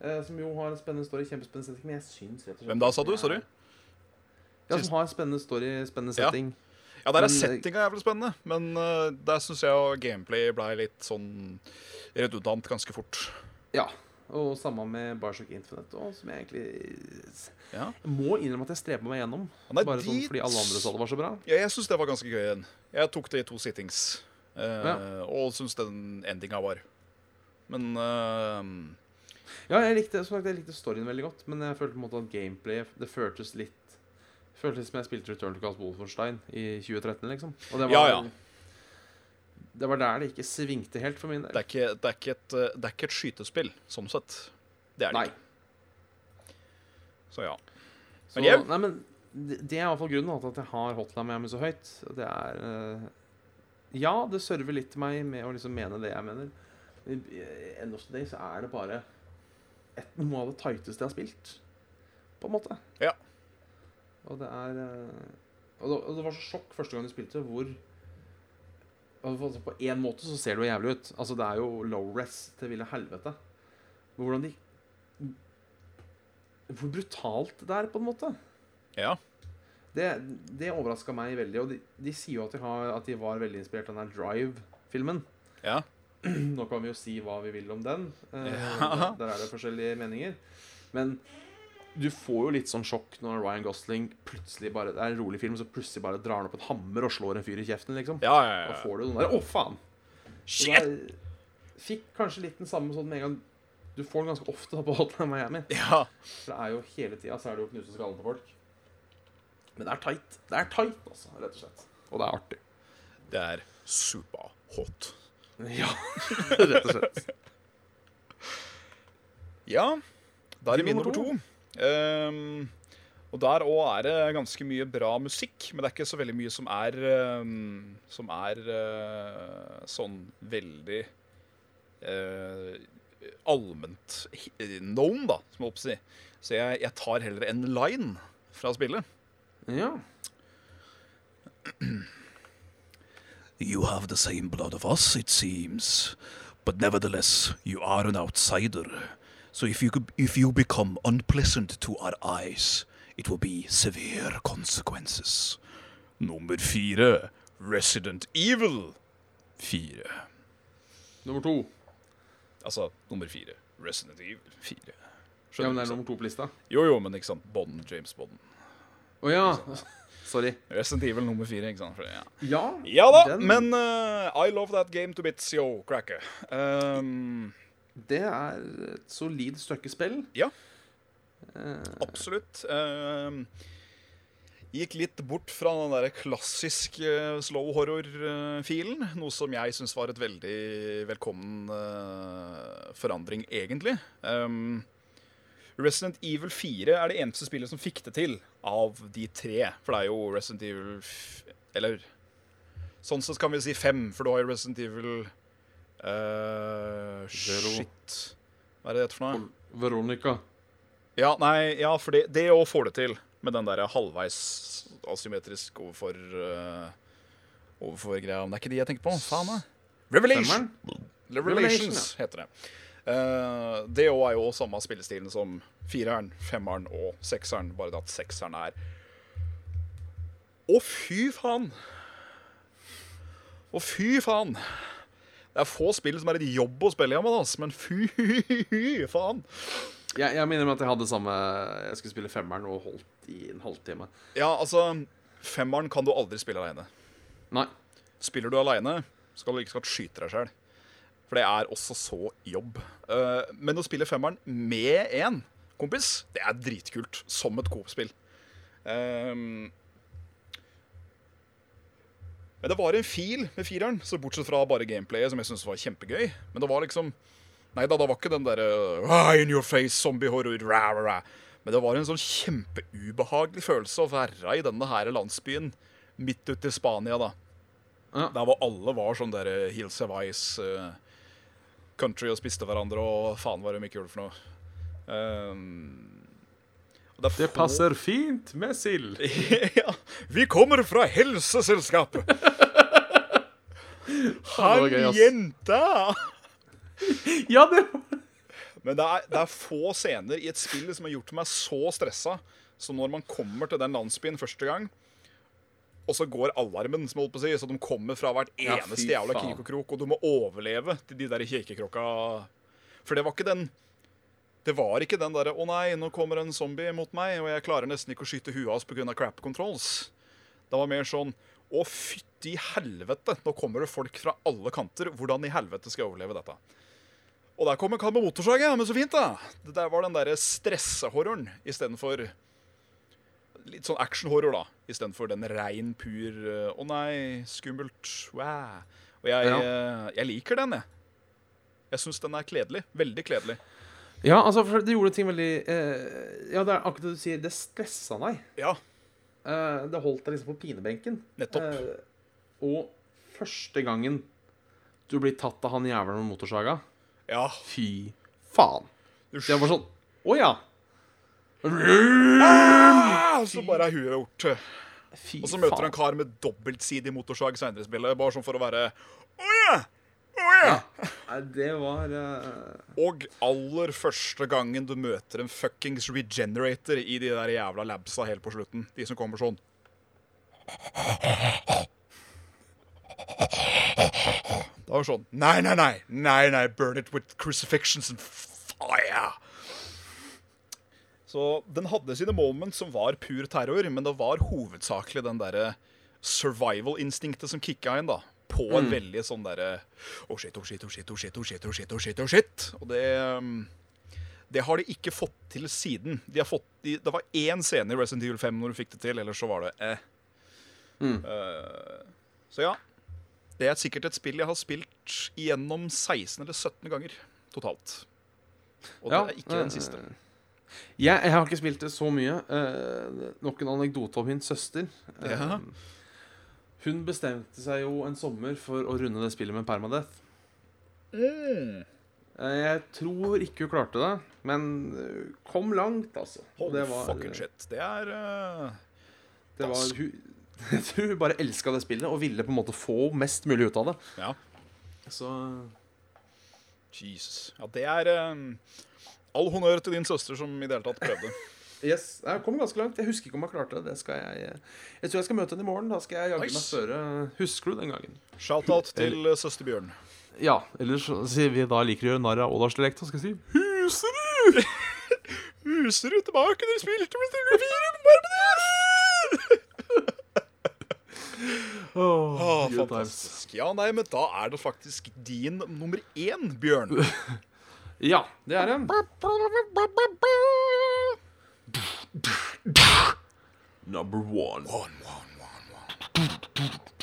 eh, som jo har en spennende story. Kjempespennende setting. Men jeg syns rett og slett Hvem da, sa du? Sorry. Ja, som har en spennende story, spennende setting. Ja, der er eh, settinga jævlig spennende, men uh, der syns jeg jo gameplay blei litt sånn redundant ganske fort. Ja. Og samme med Bioshock Infinite, òg, som jeg egentlig Ja. Jeg må innrømme at jeg streber meg gjennom. Nei, Bare sånn fordi alle andre sa det var så bra. Ja, jeg syns det var ganske gøy igjen. Jeg tok det i to sittings. Uh, Ja. Og syns den endinga var. Men uh, Ja, jeg likte, sagt, jeg likte storyen veldig godt, men jeg følte på en måte at gameplay Det føltes litt Føltes som jeg spilte Return to Cast Wolfenstein i 2013, liksom. Og det var, Ja, ja. Det var der det ikke svingte helt for min del. det, er ikke, det, er ikke et, eh, det er ikke et skytespill, sånn sett. Det er det Nei. ikke. Så ja. Så, Men jeg... nei, men det, det er i hvert fall grunnen til at jeg har Hotline Miami så høyt. Det er eh, Ja, det server litt til meg med å liksom mene det jeg mener. End of the day så er det bare et, noe av det tighteste jeg har spilt. På en måte. Ja. Og det er eh, og det, og det var så sjokk første gang du spilte, hvor altså På én måte så ser det jo jævlig ut. Altså Det er jo low res til ville helvete. Men hvordan de Hvor brutalt det er, på en måte. Ja. Det, det overraska meg veldig. Og de, de sier jo at de, har, at de var veldig inspirert av den Drive-filmen. ja. Nå kan vi jo si hva vi vil om den. Eh, Ja. der, der er det forskjellige meninger. Men du får jo litt sånn sjokk når Ryan Gosling plutselig bare Det er en rolig film, så plutselig bare drar han opp en hammer og slår en fyr i kjeften, liksom. Ja, ja, Da ja. får du den der Å, faen! Shit! Jeg fikk kanskje litt den samme sånn med en gang Du får den ganske ofte da på Hotline Miami. Ja. For det er jo hele tida så er det jo å knuse skallen på folk. Men det er tight. Det er tight, altså, rett og slett. Og det er artig. Det er super hot. Ja, rett og slett. Ja, da er det min nummer to. Ehm, og der òg er det ganske mye bra musikk, men det er ikke så veldig mye som er um, Som er uh, sånn veldig uh, allment known, da, som jeg håper å si. Så jeg, jeg tar heller en line fra spillet. Ja. You have the same blood of us, it seems. But nevertheless, you are an outsider. So if you, could, if you become unpleasant to our eyes, it will be severe consequences. Nummer fire Resident Evil 4. Nummer to. Altså nummer fire. Resident Evil 4. Ja, men det er nummer to på lista. Jo, jo, men ikke sant. Bond, James Bond. Å ja. Sorry. Resident Evil nummer fire, ikke sant? Ja. Ja, ja da, den- men uh, I love that game to bits, yo, cracker. Um, det er et solid stykke spill. Ja. Eh, absolutt. Um, gikk litt bort fra den der klassiske slow horror-filen. Noe som jeg syns var et veldig velkommen eh, forandring, egentlig. Resident Evil 4 er det eneste spillet som fikk det til av de tre. For det er jo Resident Evil Eller sånn sett kan vi si fem, for du har jo Resident Evil Zero. Shit. Hva er det det heter for noe? Veronica. Ja, nei, ja, for det, det å få det til med den der halvveis asymmetrisk overfor uh, Overfor greia Men det er ikke de jeg tenker på. Faen, da. Revelation. Revelations heter det. Uh, det òg er jo samme spillestilen som fireren, femmeren og sekseren, bare det at sekseren er Å, fy faen! Å, fy faen! Det er få spill som er et jobb å spille igjen men fy faen! Jeg, jeg minner meg at jeg hadde samme Jeg skulle spille femmeren og holdt i en halvtime. Ja, altså Femmeren kan du aldri spille aleine. Spiller du aleine, skal du ikke skal skyte deg sjøl. For det er også så jobb. Eh, men å spille femmeren med én kompis, det er dritkult. Som et Coop-spill. Ehm, men det var en fil med fireren, så bortsett fra bare gameplayet, som jeg syntes var kjempegøy. Men det var liksom Nei da, det var ikke den derre In your face, zombie-horror, rah, rah, rah. Men det var en sånn kjempeubehagelig følelse å være i denne her landsbyen midt ute i Spania, da. Ja. Der hvor alle var sånn der eh, Hills of Ice uh, country og spiste hverandre og faen var det mye kult for noe. Og det, Det passer fint med sild. ja, vi kommer fra Helseselskapet. Han jenta! Ja, det Men det er, det er få scener i et spill som har gjort meg så stressa som når man kommer til den landsbyen første gang, og så går alarmen, som holdt på å si, så de kommer fra hvert Ja, eneste jævla faen. krik og krok, og du må overleve til de der kirkekrokka For det var ikke den Det var ikke den derre 'Å nei, nå kommer en zombie mot meg, og jeg klarer nesten ikke å skyte huet hans pga. crap controls'. Det var mer sånn 'Å, fytti helvete, nå kommer det folk fra alle kanter. Hvordan i helvete skal jeg overleve dette?' Og der kom en kar med motorsag, ja. Men så fint, da. Det der var den derre stressehorroren istedenfor Litt sånn actionhorror, da. Istedenfor den rein, pur Å nei, skummelt. Wow. Og jeg, Ja. eh, jeg liker den, jeg. Jeg syns den er kledelig. Veldig kledelig. Ja, altså, for det gjorde ting veldig eh, Ja, det er akkurat det du sier. Det stressa deg. Ja, Eh, det holdt deg liksom på pinebenken. nettopp. Eh, og første gangen du blir tatt av han jævelen med motorsaga Ja. Fy faen. Usch. Det var sånn Å ja. Ah, så bare er huet gjort. Fy Og så møter du en kar med dobbeltsidig motorsag seinere i spillet, bare sånn for å være Å ja! Å ja! Nei, det var uh... Og aller første gangen du møter en fuckings regenerator i de der jævla labsa helt på slutten. De som kommer sånn. Det var sånn Nei, nei, nei. Nei, nei. Burn it with crucifixions and fire. Så den hadde sine moments som var pur terror, men det var hovedsakelig den derre survival-instinktet som kicka inn, da. På en veldig sånn derre Oh shit, oh shit, oh shit, oh shit, oh shit, oh shit, oh shit, oh shit. Og det um, Det har de ikke fått til siden. De har fått, de, det var én scene i Resident Evil 5 når du fikk det til, ellers så var det eh. Mm. Uh, så ja. Det er sikkert et spill jeg har spilt igjennom 16 eller 17 ganger totalt. Og det Ja, er ikke den eh, siste. Jeg, jeg har ikke spilt det så mye. Uh, nok en anekdote om min søster. Uh, Ja. Hun bestemte seg jo en sommer for å runde det spillet med permadeath. Mm. Eh, jeg tror ikke hun klarte det, men eh, kom langt, altså. Hold det var, fucking shit. Det er uh, Det var, hun, jeg tror hun bare elska det spillet og ville på en måte få mest mulig ut av det. Ja. Så Jesus. Ja, det er eh, All honnør til din søster som i det hele tatt prøvde. Yes, jeg kom ganske langt. Jeg husker ikke om jeg klarte det. Det skal jeg eh, Jeg tror jeg skal møte henne i morgen. Da skal jeg jaggu meg spørre Husker du den gangen? Shout-out til eh, søster Bjørn. Ja, Eller så sier vi da liker å gjøre narr av Ådalsdialekta, Skal jeg si Huserud! Huser du tilbake du spilte med Stille 4 på Barbanes? Oh, Å, fantastisk. Ja, nei, men da er det faktisk din nummer én, Bjørn. Ja, det er det. Number one. One, one, one, one.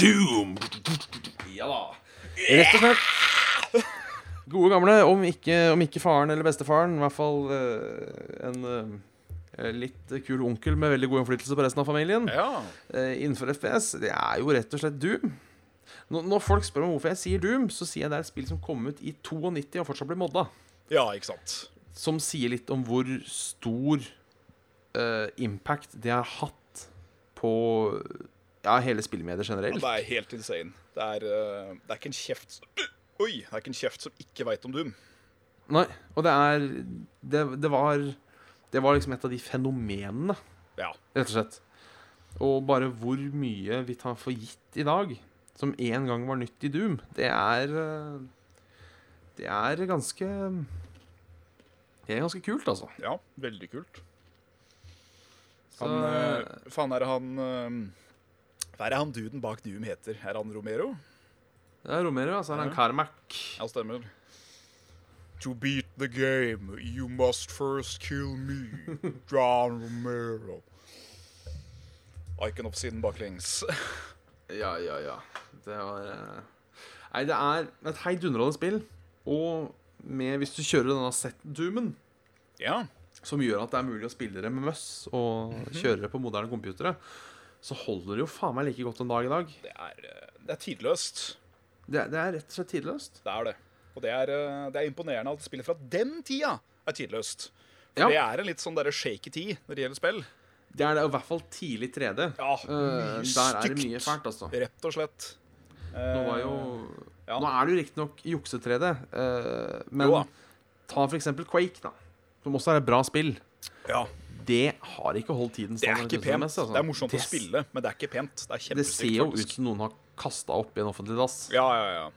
Doom! Ja da. Rett og slett. Gode gamle, om ikke, om ikke faren eller bestefaren, i hvert fall eh, en, eh, litt kul onkel med veldig god innflytelse på resten av familien. Ja. Eh, innenfor FPS, det er jo rett og slett Doom. Når, folk spør meg hvorfor jeg sier Doom, så sier jeg det er et spill som kom ut i 92 og fortsatt blir modda. ja, ikke sant. Som sier litt om hvor stor uh, impact det har hatt på ja, hele spillmediet Ja, det er helt insane. Det er, uh, det er ikke en kjeft Oi! Det er ikke en kjeft som ikke veit om Doom. Nei, og det er det, det var Det var liksom et av de fenomenene, Ja. rett og slett. Og bare hvor mye vi tar for gitt i dag, som en gang var nytt i Doom, det er eh, Det er ganske Det er ganske kult, altså. ja, veldig kult. Så, Han, eh, faen, er det han eh, Hva er det han duden bak Doom heter? Er han Romero? det er Romero, altså. Er han Ja. Ja, stemmer. To beat the game, you must first kill me, John Romero. Icon of Sin baklengs. Ja, ja, ja. Det var uh... Nei, det er et heidundrende spill. Og med, hvis du kjører denne set-doomen, ja. som gjør at det er mulig å spille det med møss og kjøre det på moderne computere, så holder det jo faen meg like godt en dag i dag. Det er, eh, det er tidløst. Det, det er rett og slett tidløst. Det er det. Og det er, eh, det er imponerende at spillet fra den tida er tidløst. For Ja. det er en litt sånn derre shaky tid når det gjelder spill. Det er det i hvert fall tidlig 3D. Ja, uh, der der er det mye fælt, altså. Rett og slett. Nå var jo ja. Nå er det jo riktignok jukse-3D, uh, men Jo ta for eksempel Quake, da. Som også er et bra spill. Ja, Det har ikke holdt tiden Det er ikke pent. altså. Det er morsomt å spille, men det er ikke pent. Det Det ser jo ut som noen har kasta opp i en offentlig dass. Ja, ja, ja.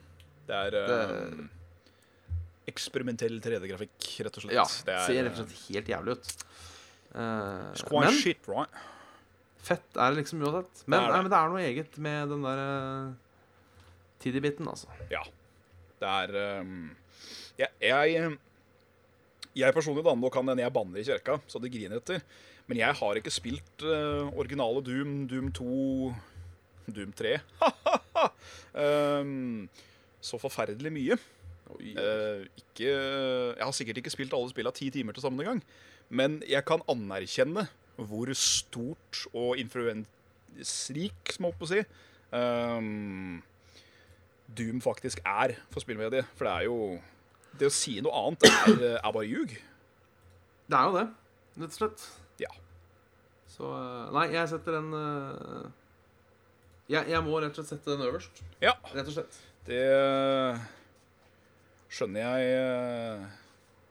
Det er uh... Det- eksperimentell 3D-grafikk, rett og slett. Ja, det er, ser rett og slett helt jævlig ut. Uh, It's men shit, right? fett er det liksom uansett. Men Det er det. nei, men det er noe eget med den der uh, tiddy-biten, altså. Ja. Det er um, jeg, jeg, jeg personlig, da, nå kan hende jeg banner i kirka, så det griner etter. Men jeg har ikke spilt uh, originale Doom, Doom 2, Doom 3 um, Så forferdelig mye. Eh, ikke, jeg har sikkert ikke spilt alle spillene ti timer til sammen en gang. Men jeg kan anerkjenne hvor stort og influensrik, som jeg på å si, um, Doom faktisk er for spillmediet. For det er jo Det å si noe annet er, er bare ljug. Det er jo det, rett og slett. Ja. Så eh, Nei, jeg setter den eh, jeg, jeg må rett og slett sette den øverst. Ja, Rett og slett. det skjønner jeg eh,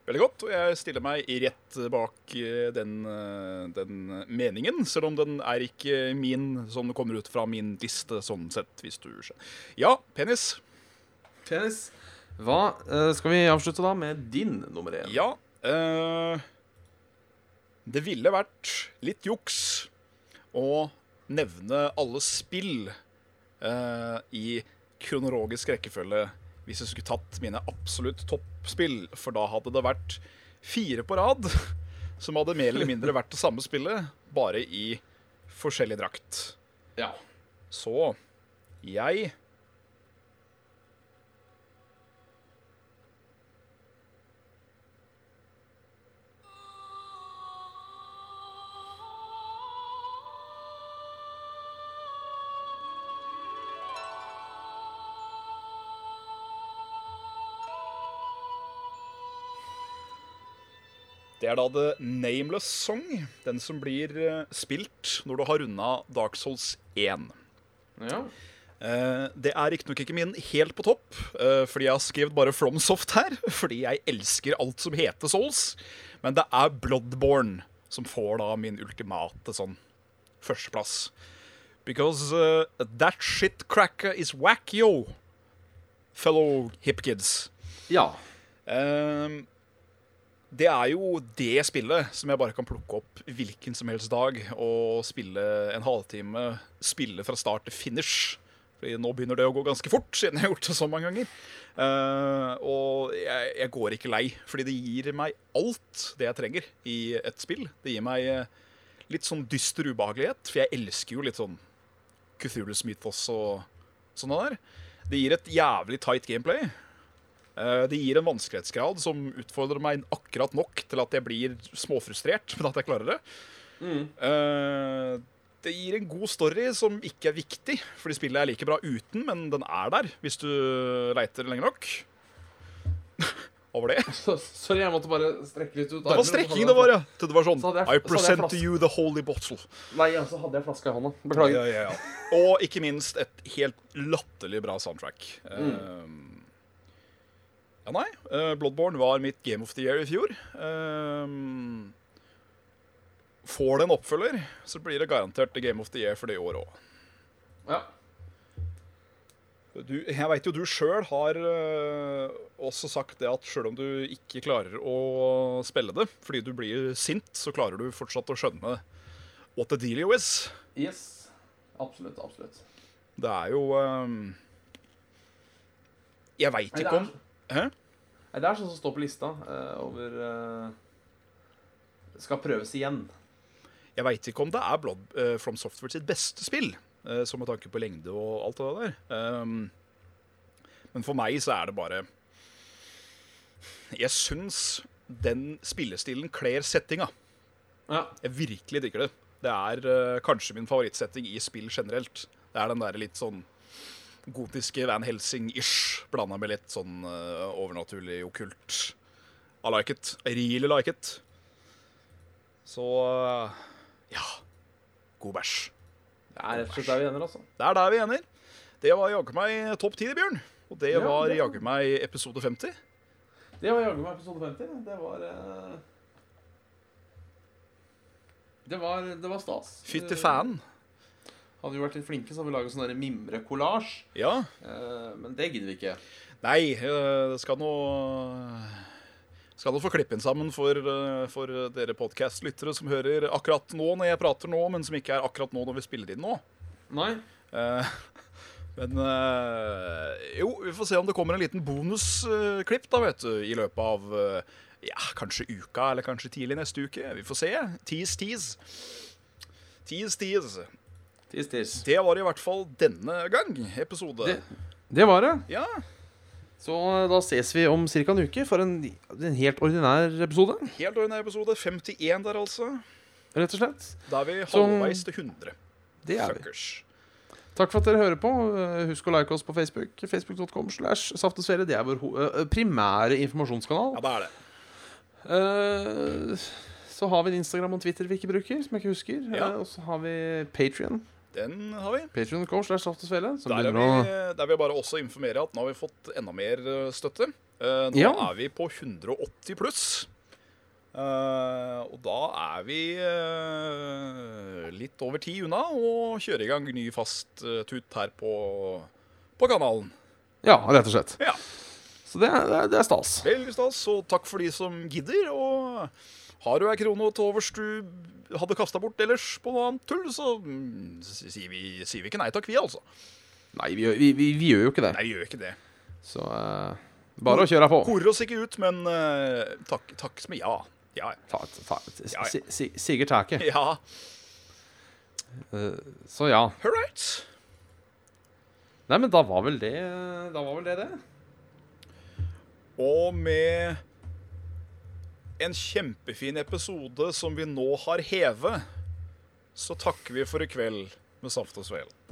veldig godt. Og jeg stiller meg rett bak eh, den, eh, den meningen, selv om den er ikke min, som kommer ut fra min liste, sånn sett, hvis du skjønner. Ja, penis. Penis. Hva skal vi avslutte da med din nummer én? Ja. eh, det ville vært litt juks å nevne alle spill eh, i kronologisk rekkefølge hvis jeg skulle tatt mine absolutt toppspill, for da hadde det vært fire på rad som hadde mer eller mindre vært det samme spillet, bare i forskjellig drakt. Ja. Så jeg Det er da The Nameless Song, den som blir eh, spilt når du har runda Dark Souls 1. ja. Eh, det er riktignok ikke min helt på topp, eh, fordi jeg har skrevet bare FromSoft her. Fordi jeg elsker alt som heter Souls. Men det er Bloodborne som får da min ultimate sånn førsteplass. Because uh, that shit cracker is whack, yo. Fellow hip kids. ja. Ehm, det er jo det spillet som jeg bare kan plukke opp hvilken som helst dag og spille en halvtime, spille fra start til finish. Fordi nå begynner det å gå ganske fort, siden jeg har gjort det så mange ganger. Uh, og jeg, jeg går ikke lei, fordi det gir meg alt det jeg trenger i et spill. Det gir meg eh, litt sånn dyster ubehagelighet, for jeg elsker jo litt sånn Cthulhu's Mythos og sånne der. Det gir et jævlig tight gameplay. Eh, Det gir en vanskelighetsgrad som utfordrer meg akkurat nok til at jeg blir småfrustrert, men at jeg klarer det. Mm. Det gir en god story som ikke er viktig, fordi spillet er like bra uten, men den er der hvis du leiter lenge nok. Var det? Sorry, jeg måtte bare strekke litt ut Det var strekking det var, ja. Til det var sånn Så jeg- I present to you the holy bottle. Nei, altså hadde jeg flaska i hånda. Beklager. Ja, ja, ja. Og ikke minst et helt latterlig bra soundtrack. Um, ja, nei. eh, Bloodborne var mitt Game of the Year i fjor. Um, får det en oppfølger, så blir det garantert Game of the Year for det året òg. Ja. Du, jeg veit jo du sjøl har eh, også sagt det at sjøl om du ikke klarer å spille det fordi du blir sint, så klarer du fortsatt å skjønne what the dealio is. Yes. Absolutt. Absolutt. Det er jo Jeg veit ikke om Hæ? Nei, det er sånn som står på lista eh, over eh, Skal prøves igjen. Jeg vet ikke om det er Blood eh, From Software sitt beste spill, eh, så med tanke på lengde og alt det der. Um, men for meg så er det bare Jeg syns den spillestilen kler settinga. Ja. Jeg virkelig digger det. Det er eh, kanskje min favorittsetting i spill generelt. Det er den der litt sånn gotiske Van Helsing-ish blanda med litt sånn uh, overnaturlig okkult. I like it. I really like it. Så uh, ja. God bæsj. Det er rett og slett der vi ender, altså. Det er der vi ender. Det var jaggu meg topp 10, Bjørn. Og det Ja, var jaggu meg episode 50. Det var jaggu meg episode 50. Det var uh... Det var, det var stas. Fytti fanen. fan. Hadde vi vært litt flinke, så hadde vi laget sånn mimrekollasj. Ja. Eh, men det gidder vi ikke. Nei, eh, det skal nå skal nå få klippe inn sammen for, eh, for dere podkast-lyttere som hører akkurat nå når jeg prater nå, men som ikke er akkurat nå når vi spiller inn nå. Nei. Eh, Men eh, jo, vi får se om det kommer en liten bonusklipp da, vet du, i løpet av ja, kanskje uka, eller kanskje tidlig neste uke. Vi får se. Tease, tease. Tease, tease. Tis, tis. Det var i hvert fall denne gang episode. Det, det var det. Ja, Så eh, da ses vi om ca. en uke for en, en helt ordinær episode. helt ordinær episode. 51 der, altså. Rett og slett. Da er vi halvveis til 100. Det er vi. Takk for at dere hører på. Eh, Husk å like oss på Facebook. Facebook.com slash Saft og Svele. Det er vår eh, primære informasjonskanal. Ja, det er det. Uh, så har vi en Instagram og Twitter vi ikke bruker, som jeg ikke husker. Ja. Uh, og så har vi Patrion. Den har vi. Patreon.com slash Saft og Svele. Som Der, er vi, der vil jeg bare også informere at nå har vi fått enda mer eh, støtte. Eh, nå Ja. er vi på 180 pluss. Eh, og da er vi litt over ti unna å kjøre i gang ny fast tut her på, på kanalen. Ja, rett og slett. Ja, Så det, det, det er stas. Veldig stas, og takk for de som gidder. Og har du ei krone til overs du hadde kasta bort ellers på noe annet tull, så mm, sier vi, sier vi ikke nei takk, vi, altså. Nei, vi, vi, vi, vi gjør jo ikke det. Nei, vi gjør ikke det. Så uh, bare å kjøre på. Horer oss ikke ut, men uh, takk, takk som ja. Ja, Ta, ta, Ja, ja. si, si, Siger taket. ja. Uh, så ja. All right. Nei, men da var vel det Da var vel det det. Og med en kjempefin episode som vi nå har hevet, så takker vi for i kveld med Saft og Svele.